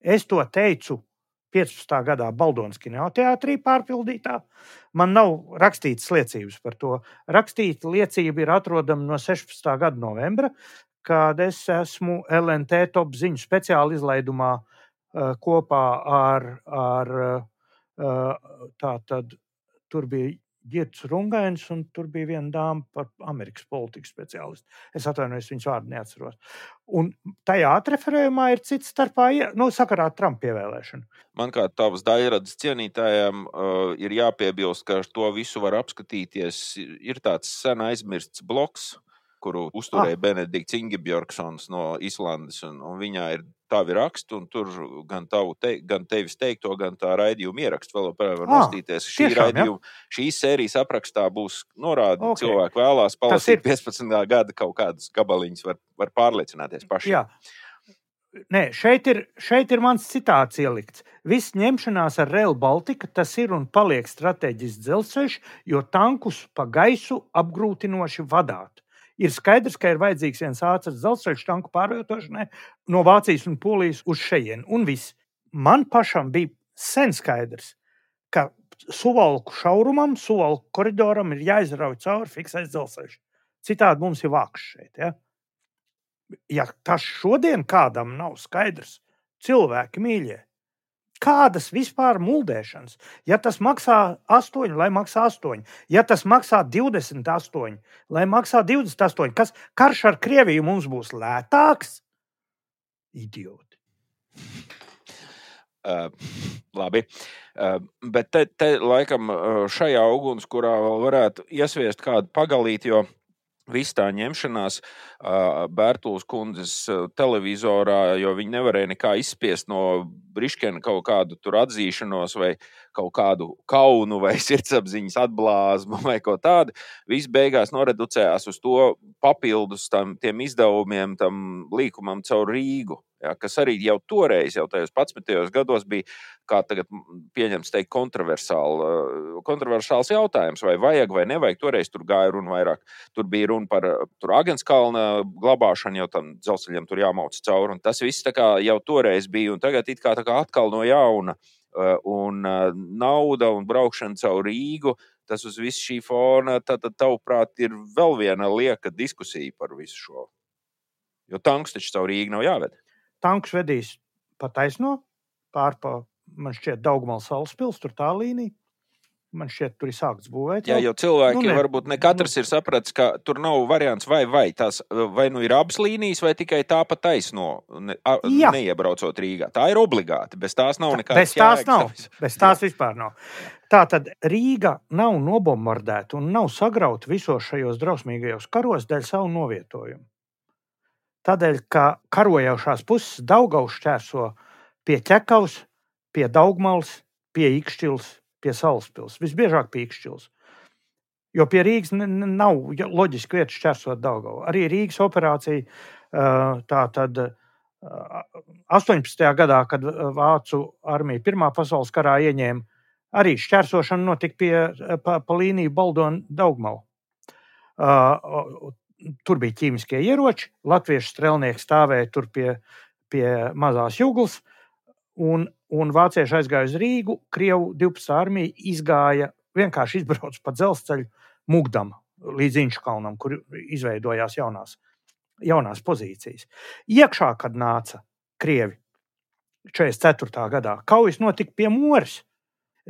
Es to teicu 15. gadā Baldonas kinoteātrī pārpildītā. Man nav rakstītas liecības par to. Rakstīta liecība ir atrodama no 16. gada novembra, kad es esmu LNT top ziņu speciāla izlaidumā uh, kopā ar, ar uh, tātad, tur bija Girts Rungains, un tur bija viena dāma par Amerikas politikas speciālistu. Es atvainojos, viņas vārdu neatceros. Un tajā atreferējumā ir cits starpā, nu, sakarā ar Trumpa ievēlēšanu. Man kā tavs daļradas cienītājiem uh, ir jāpiebilst, ka to visu var apskatīties. Ir tāds sen aizmirsts bloks, kuru uzturēja ah. Benedikts Ingebjorgsons no Islandes. Un, un viņā ir tavi raksti, un tur gan, te, gan tevis teikto, gan tā raidījuma ierakstu vēl var ah, nostīties. Šī tiešām, raidījuma, ja? šīs sērijas aprakstā būs norāda, okay. cilvēki vēlās palasīt ir... 15. gada kaut kādas gabaliņas, var, var pārliecināties paši. Jā. Nē, šeit ir, šeit ir mans citāts ielikts. Viss ņemšanās ar Rail Baltica tas ir un paliek strateģisks dzelzceļš, jo tankus pa gaisu apgrūtinoši vadāt ir skaidrs, ka ir vajadzīgs viens ātrs dzelzceļa tanku pārvietošanai no Vācijas un Polijas uz šejienu. Un viss. Man pašam bija sen skaidrs, ka suvalku šaurumam, suvalku koridoram ir jāizrauj cauri fiksēts dzelzceļš. Citādi mums ir vāks šeit. Ja? ja tas šodien kādam nav skaidrs, cilvēki mīļie, Kādas vispār mūldēšanas? Ja tas maksā 8, lai maksā 8, ja tas maksā 28, lai maksā 28, kas karš ar Krieviju mums būs lētāks? Idioti. Uh, labi, uh, bet te, te laikam šajā ugunskurā vēl varētu iesviest kādu pagalīti, jo Viss tā ņemšanās Bērtūras kundzes televizorā, jo viņi nevarēja nekā izspiest no Briškena kaut kādu atzīšanos vai kaut kādu kaunu vai sirdsapziņas atblāzmu vai ko tādu. Viss beigās noreducējās uz to papildus tam izdevumiem, tam līkumam caur Rīgu. Ja, kas arī jau toreiz, jau tajos 11. gados, bija tagad pieņemts, teikt, kontroversāls jautājums, vai vajag vai nevajag. Toreiz tur gāja runa vairāk. Tur bija runa par Agenskalna glabāšanu, jau tam dzelzceļam tur jāmauc cauri. Tas viss jau toreiz bija, un tagad it kā, kā atkal no jauna. Un nauda un braukšana caur Rīgu, tas uz visu šī fona, tad, tavuprāt, ir vēl viena lieka diskusija par visu šo. Jo tanks taču caur Rīgu nav jāved tankus vedīs pa taisno, pārpa, man šķiet, Daugmāla salaspils, tur tā līnija. Man šķiet, tur ir sākts būvēt. Jā, jo cilvēki nu, ne, varbūt ne katrs ir sapratis, ka tur nav variants vai vai. Tās, vai nu ir abas līnijas, vai tikai tā pa taisno, ne, a, neiebraucot Rīgā. Tā ir obligāti. Bez tās nav nekādas. Bez tās jēgas, nav. Bez tās jā. vispār nav. Tā tad Rīga nav nobombardēta un nav sagrauta visos šajos drausmīgajos karos dēļ savu novietojumu. Tādēļ, ka karojošās puses Daugaus šķērso pie ķekavas, pie Daugmals, pie Ikšķils, pie Salaspils. Visbiežāk pie Ikšķils. Jo pie Rīgas nav loģiski vietas šķērsot Daugavu. Arī Rīgas operācija tā tad 18. gadā, kad Vācu armija Pirmā pasaules karā ieņēma Arī šķērsošana notika pie, pa, pa līniju Baldona Daugmalu. Uh, tur bija ķīmiskie ieroči, latviešu strēlnieki stāvēja tur pie, pie mazās jūglas, un, un vācieši aizgāja uz Rīgu. Krievu 12. armija izgāja, vienkārši izbrauca pa dzelzceļu Mugdam līdz Inčkalnam, kur izveidojās jaunās, jaunās pozīcijas. Iekšā, kad nāca Krievi 44. gadā, kaujas notika pie Moras.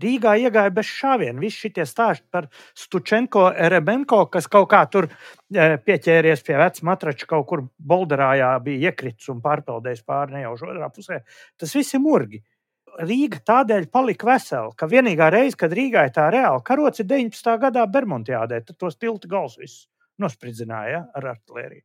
Rīgā iegāja bez šāviena. Visi šie stāsti par Stučenko, Rebenko, kas kaut kā tur e, pieķēries pie vecā matrača, kaut kur Bolderājā bija iekritis un pārpeldējis pāri nejauši otrā pusē. Tas viss ir murgi. Rīga tādēļ palika vesela, ka vienīgā reize, kad Rīgā ir tā reāla karoca, ir 19. gadā Bermudiādē. Tad tos tiltu gals visus nospridzināja ja, ar artēriju.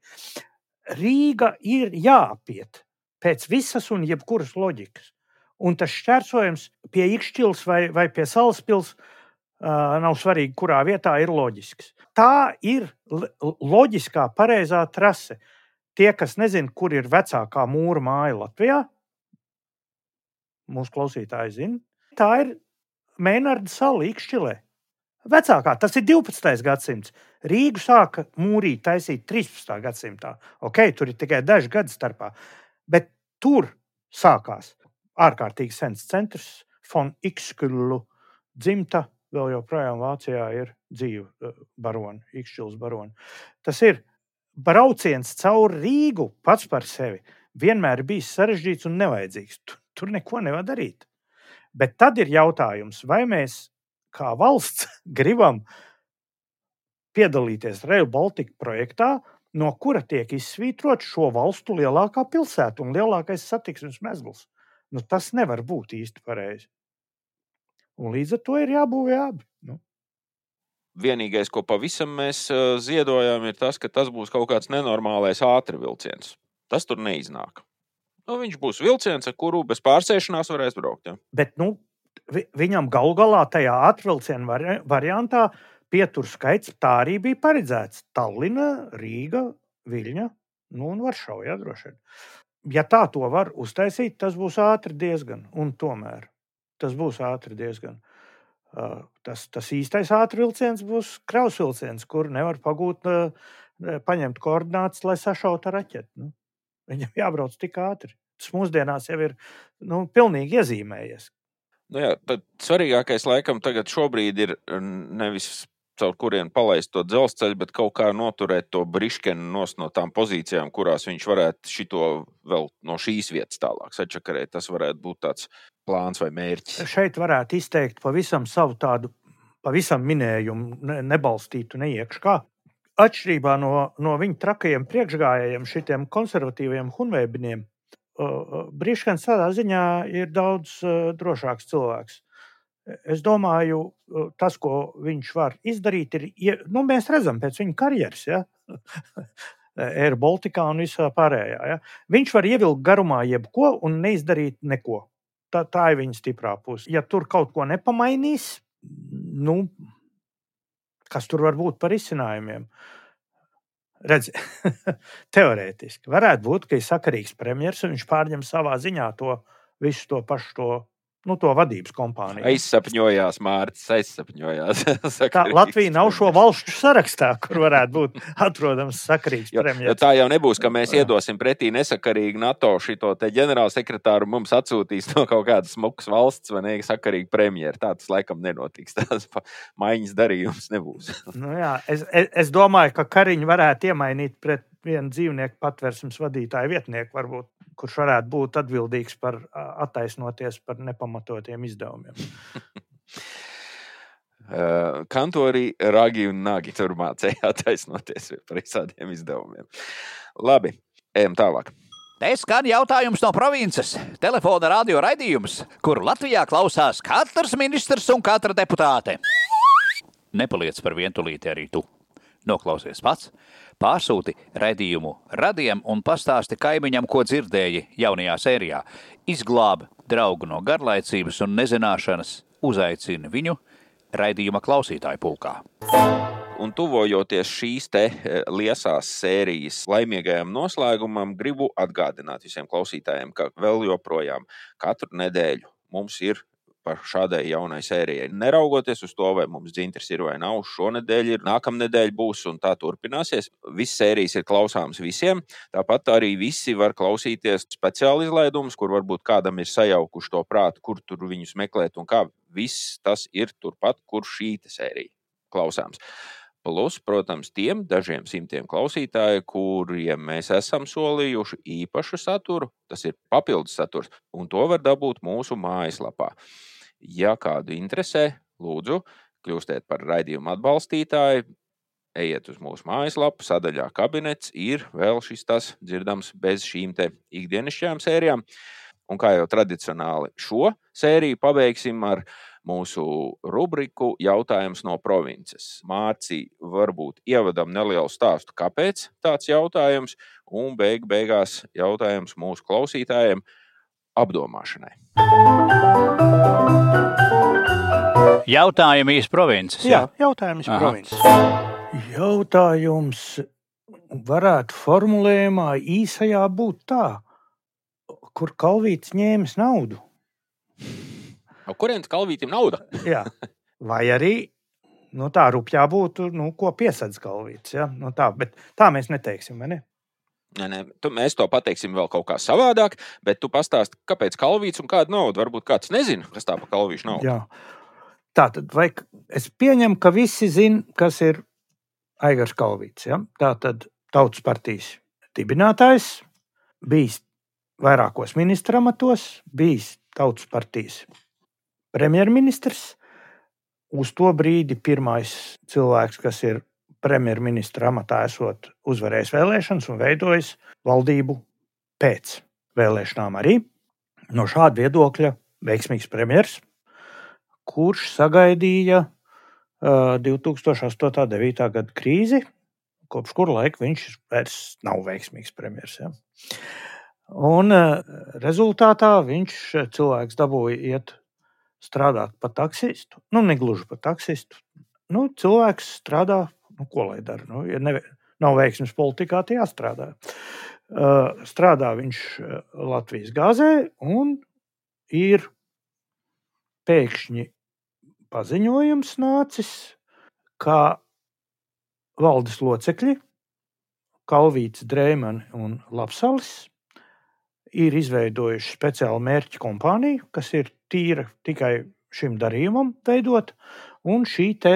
Rīga ir jāapiet pēc visas un jebkuras loģikas. Un tas šķērsojums pie Ikšķils vai, vai pie Salaspils uh, nav svarīgi, kurā vietā ir loģisks. Tā ir loģiskā, pareizā trase. Tie, kas nezina, kur ir vecākā mūra māja Latvijā, mūsu klausītāji zina, tā ir Mēnarda sala Ikšķilē. Vecākā, tas ir 12. gadsimts. Rīgu sāka mūrīt, taisīt 13. gadsimtā. Ok, tur ir tikai daži gadi starpā. Bet tur sākās ārkārtīgi sens centrs, Fon Ikskulu dzimta. Vēl joprojām Vācijā ir dzīva eh, barona, Ikšķils barona. Tas ir brauciens cauri Rīgu pats par sevi. Vienmēr bijis sarežģīts un nevajadzīgs. Tur, tur neko nevar darīt. Bet tad ir jautājums, vai mēs kā valsts gribam piedalīties Rail Baltica projektā, no kura tiek izsvītrot šo valstu lielākā pilsēta un lielākais satiksmes mezgls. Nu, tas nevar būt īsti pareizi. Un līdz ar to ir jābūvē abi. Nu. Vienīgais, ko pavisam mēs ziedojām, ir tas, ka tas būs kaut kāds nenormālais ātris vilciens. Tas tur neiznāk. Nu, viņš būs vilciens, ar kuru bez pārsēšanās varēs braukt. Ja? Bet nu, vi, viņam galu galā tajā ātrvilciena vari, variantā pieturu skaits tā arī bija paredzēts. Tallina, Rīga, Viļņa nu, un Varšava. Ja, ja tā to var uztaisīt, tas būs ātri diezgan. Un tomēr tas būs ātri diezgan. Tas, tas īstais ātris vilciens būs kraus vilciens, kur nevar pagūt, paņemt koordinācijas, lai sašautu raķeti. Nu, viņam jābrauc tik ātri. Tas mūsdienās jau ir nu, pilnīgi iezīmējies. Nu jā, svarīgākais laikam tagad ir nevis caur kuriem palaist to dzelzceļu, bet kaut kā noturēt to briškenu no tām pozīcijām, kurās viņš varētu šito vēl no šīs vietas tālāk sačakarēt. Tas varētu būt tāds plāns vai mērķis. Šeit varētu izteikt pavisam savu tādu, pavisam minējumu, ne, nebalstītu neiekšā. Atšķirībā no, no viņa trakajiem priekšgājējiem, šitiem konservatīviem hunveibiniem, Brīškens tādā ziņā ir daudz drošāks cilvēks. Es domāju, tas, ko viņš var izdarīt, ir, nu, mēs redzam pēc viņa karjeras, ja? Air Baltica un visā pārējā. Ja? Viņš var ievilkt garumā jebko un neizdarīt neko. Tā, tā ir viņa stiprā puse. Ja tur kaut ko nepamainīs, nu, kas tur var būt par izcinājumiem? Redz, teorētiski varētu būt, ka ir sakarīgs premjerministrs un viņš pārņem savā ziņā to visu to pašu to nu, to vadības kompāniju. Aizsapņojās, Mārcis, aizsapņojās. tā Latvija nav šo valstu sarakstā, kur varētu būt atrodams sakarīgs premjerministrs. Tā jau nebūs, ka mēs iedosim pretī nesakarīgu NATO šito ģenerālsekretāru, mums atsūtīs no kaut kādas smukas valsts vai nesakarīgu premjeru. Tā tas laikam nenotiks. Tās maiņas darījums nebūs. nu, jā, es, es, es domāju, ka Kariņu varētu iemainīt pret vienu dzīvnieku patvērsmes vadītāju vietnieku, varbūt, kurš varētu būt atbildīgs par attaisnoties par nepamatotiem izdevumiem. Kantori, ragi un nagi tur mācīja attaisnoties par visādiem izdevumiem. Labi, ejam tālāk. Te skan jautājums no provinces. Telefona radio raidījums, kuru Latvijā klausās katrs ministrs un katra deputāte. Nepaliec par vientulīti arī tu. Noklausies pats, Pārsūti raidījumu radiem un pastāsti kaimiņam, ko dzirdēji jaunajā sērijā. Izglāb draugu no garlaicības un nezināšanas, uzaicina viņu raidījuma klausītāju pulkā. Un tuvojoties šīs te e, liesās sērijas laimīgajam noslēgumam, gribu atgādināt visiem klausītājiem, ka vēl joprojām katru nedēļu mums ir par šādai jaunai sērijai. Neraugoties uz to, vai mums dzintars ir vai nav, šonadēļ ir, nākamnedēļ būs un tā turpināsies. Visas sērijas ir klausāmas visiem. Tāpat arī visi var klausīties speciāli izlaidumus, kur varbūt kādam ir sajaukuši to prātu, kur tur viņus meklēt un kā. Viss tas ir turpat, kur šī sērija klausāms. Plus, protams, tiem dažiem simtiem klausītāju, kuriem mēs esam solījuši īpašu saturu, tas ir papildus saturs, un to var dabūt mūsu mājaslapā. Ja kādu interesē, lūdzu, kļūstiet par raidījumu atbalstītāju, ejiet uz mūsu mājaslapu, sadaļā kabinets ir vēl šis tas dzirdams bez šīm ikdienišķajām sērijām. Un kā jau tradicionāli šo sēriju pabeigsim ar mūsu rubriku Jautājums no provinces. Mārcija, varbūt ievadam nelielu stāstu, kāpēc tāds jautājums, un beig beigās jautājums mūsu klausītājiem apdomāšanai. Jautājumi iz provinces. Jā, jautājums Aha. provinces. Jautājums varētu formulējumā īsajā būt tā, kur kalvīts ņēmis naudu. No kurienes kalvītam nauda? Jā. Vai arī nu, tā rupjā būtu, nu, ko piesaistīs kalvīts. Ja? Nu, tā, bet tā mēs neteiksim. Vai ne? Nē, nē, tu, mēs to pateiksim vēl kaut kā savādāk, bet tu pastāsti, kāpēc kalvīts un kāda nauda. Varbūt kāds nezina, kas tā pa kalvīšu naudu. Jā. Tā tad vai es pieņemu, ka visi zina, kas ir Aigars Kalvīts. Ja? Tā tad Tautas partijas dibinātājs, bijis vairākos ministra amatos, bijis Tautas partijas premjerministrs. Uz to brīdi pirmais cilvēks, kas ir premjerministra amatā, esot uzvarējis vēlēšanas un veidojis valdību pēc vēlēšanām arī. No šāda viedokļa veiksmīgs premjerministrs kurš sagaidīja uh, 2008. un 2009. gada krīzi, kopš kura laika viņš vairs nav veiksmīgs premjerministrs. Ja? Un uh, rezultātā viņš cilvēks dabūja iet strādāt par taksistu. Nu, ne gluži par taksistu. Nu, cilvēks strādā, nu, ko lai dara. Nu, ja neve, nav veiksmes politikā, tad jāstrādā. Uh, strādā viņš Latvijas gāzē un ir pēkšņi paziņojums nācis, ka valdes locekļi, Kalvīts, Dreimans un Lapsalis, ir izveidojuši speciālu mērķu kompāniju, kas ir tīra tikai šim darījumam veidot, un šī te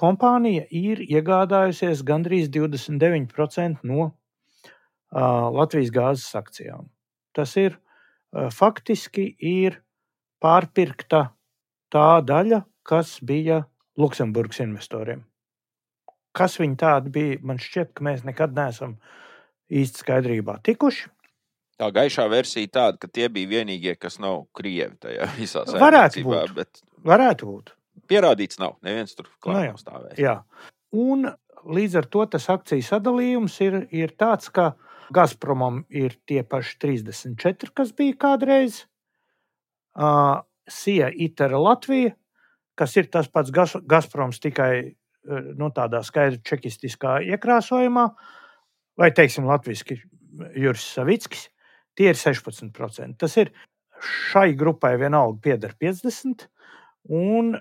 kompānija ir iegādājusies gandrīz 29% no uh, Latvijas gāzes akcijām. Tas ir uh, faktiski ir pārpirkta tā daļa, kas bija Luksemburgas investoriem. Kas viņi tādi bija, man šķiet, ka mēs nekad neesam īsti skaidrībā tikuši. Tā gaišā versija tāda, ka tie bija vienīgie, kas nav krievi tajā visā Varētu saimniecībā, būt. Bet Varētu būt. pierādīts nav. Neviens tur Nu klāt jā. nav stāvējis. Jā. Un līdz ar to tas akciju sadalījums ir, ir tāds, ka Gazpromam ir tie paši 34, kas bija kādreiz. Uh, Sija Itera Latvija, kas ir tas pats Gazproms tikai uh, nu, tādā skaidri čekistiskā iekrāsojumā, vai teiksim latviski Juris Savickis, tie ir 16%. Tas ir šai grupai vienalga pieder 50, un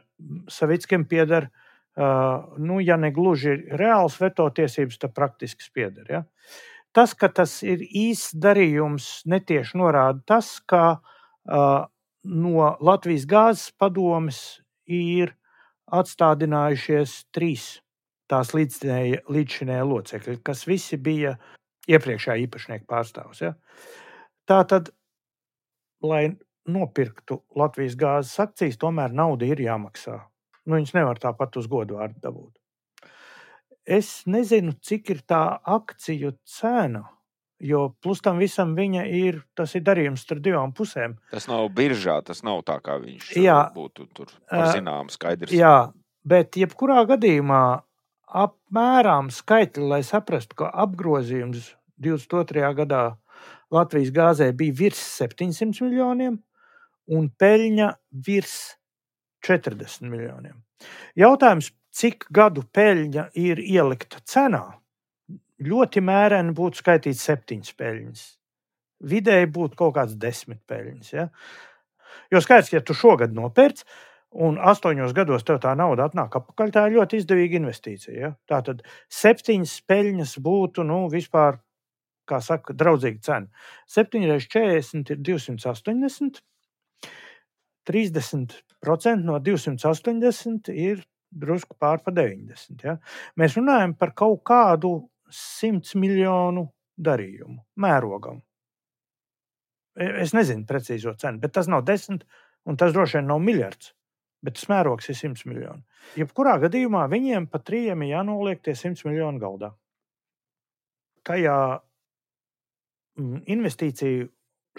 Savickim pieder Uh, nu, ja ne gluži reāls veto tiesības, tad praktiski spieder. Ja? Tas, ka tas ir īsts darījums, netieši norāda tas, ka uh, no Latvijas gāzes padomes ir atstādinājušies trīs tās līdzšinēja locekļi, kas visi bija iepriekšējā īpašnieka pārstāvs. Ja? Tā tad, lai nopirktu Latvijas gāzes akcijas, tomēr nauda ir jāmaksā. Nu, viņas nevar tāpat uz godu vārdu dabūt. Es nezinu, cik ir tā akciju cena, jo plus tam visam viņa ir, tas ir darījums starp divām pusēm. Tas nav biržā, tas nav tā, kā viņš Jā. būtu tur par Ā, zinām skaidrs. Jā, bet jebkurā gadījumā apmēram skaitļi, lai saprastu, ka apgrozījums 22. gadā Latvijas gāzē bija virs 700 miljoniem un peļņa virs 40 miljoniem. Jautājums, cik gadu peļņa ir ielikta cenā? Ļoti mēreni būtu skaitīt septiņas peļņas. Vidēji būtu kaut kāds desmit peļņas. Ja? Jo skaidrs, ja tu šogad nopērci, un astoņos gados tev tā nauda atnāk atpakaļ, tā ir ļoti izdevīga investīcija. Ja? Tā tad septiņas peļņas būtu nu, vispār, kā saka, draudzīga cena. 7 reizes 40 ir 280. 30% no 280 ir drusku pār pa 90. Ja? Mēs runājam par kaut kādu 100 miljonu darījumu, mērogam. E, es nezinu precīzo cenu, bet tas nav desmit, un tas droši vien nav miljards. Bet tas mērogs ir 100 miljoni. Jebkurā gadījumā viņiem pa trījiem ir jānoliek tie 100 miljoni galdā. Tajā mm, investīciju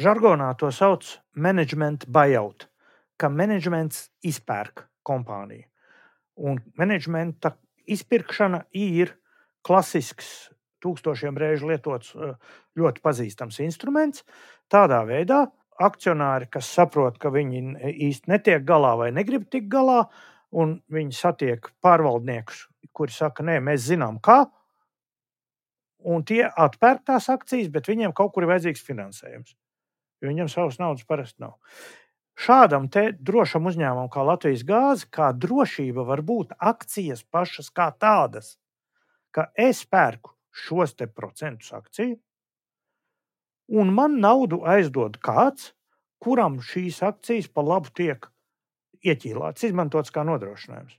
žargonā to sauc par management buyout, ka menedžments izpērk kompāniju. Un menedžmenta izpirkšana ir klasisks, tūkstošiem reižu lietots, ļoti pazīstams instruments. Tādā veidā akcionāri, kas saprot, ka viņi īsti netiek galā vai negrib tikt galā, un viņi satiek pārvaldniekus, kuri saka, nē, mēs zinām, kā. Un tie atpērk tās akcijas, bet viņiem kaut kur ir vajadzīgs finansējums. Jo viņiem savas naudas parasti nav. Šādam drošam uzņēmumam, kā Latvijas gāze, kā drošība var būt akcijas pašas kā tādas, ka es pērku šos te procentus akciju, un man naudu aizdod kāds, kuram šīs akcijas pa labu tiek ieķīlāts, izmantots kā nodrošinājums.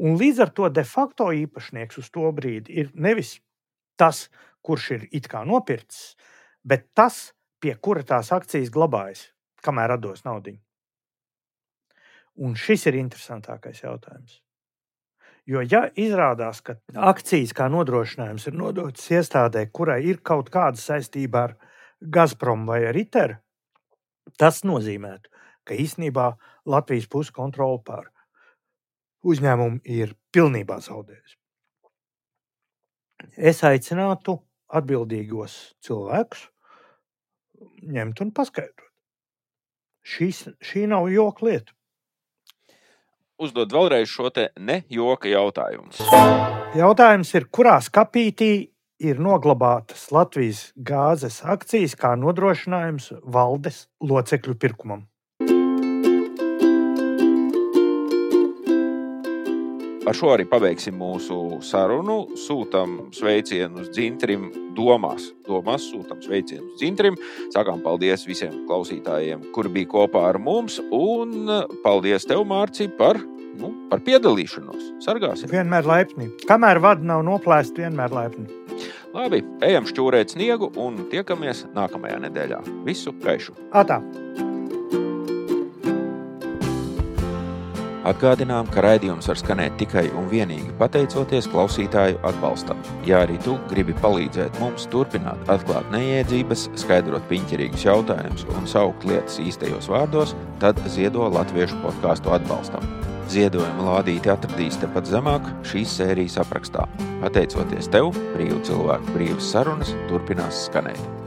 Un līdz ar to de facto īpašnieks uz to brīdi ir nevis tas, kurš ir it kā nopircis, bet tas, pie kura tās akcijas glabājas, kamēr rados naudu. Un šis ir interesantākais jautājums. Jo, ja izrādās, ka akcijas kā nodrošinājums ir nodotas iestādē, kurai ir kaut kāda saistība ar Gazprom vai ar ITER, tas nozīmē, ka īsnībā Latvijas puse kontroli pār uzņēmumu ir pilnībā zaudējusi. Es aicinātu atbildīgos cilvēkus ņemt un paskaidrot. Šis, šī nav joka lieta uzdod vēlreiz šo ne joka jautājumu. Jautājums ir, kurā skapītī ir noglabātas Latvijas gāzes akcijas kā nodrošinājums valdes locekļu pirkumam? Ar šo arī pabeigsim mūsu sarunu. Sūtām sveicienus dzintrim, domās. domās sūtām sveicienus dzintrim. Sakām paldies visiem klausītājiem, kuri bija kopā ar mums. Un paldies tev, Mārci, par, nu, par piedalīšanos. Sargāsim. Vienmēr laipni. Kamēr vada nav noplēsta, vienmēr laipni. Labi, ejam šķūrēt sniegu un tiekamies nākamajā nedēļā. Visu gaišu! Atā. Atgādinām, ka raidījums var skanēt tikai un vienīgi pateicoties klausītāju atbalstam. Ja arī tu gribi palīdzēt mums turpināt atklāt neiedzības, skaidrot piņķerīgus jautājumus un saukt lietas īstajos vārdos, tad ziedo latviešu podkāstu atbalstam. Ziedojuma lādīti atradīs tepat zemāk šīs sērijas aprakstā. Pateicoties tev, brīvu cilvēku brīvas sarunas turpinās skanēt.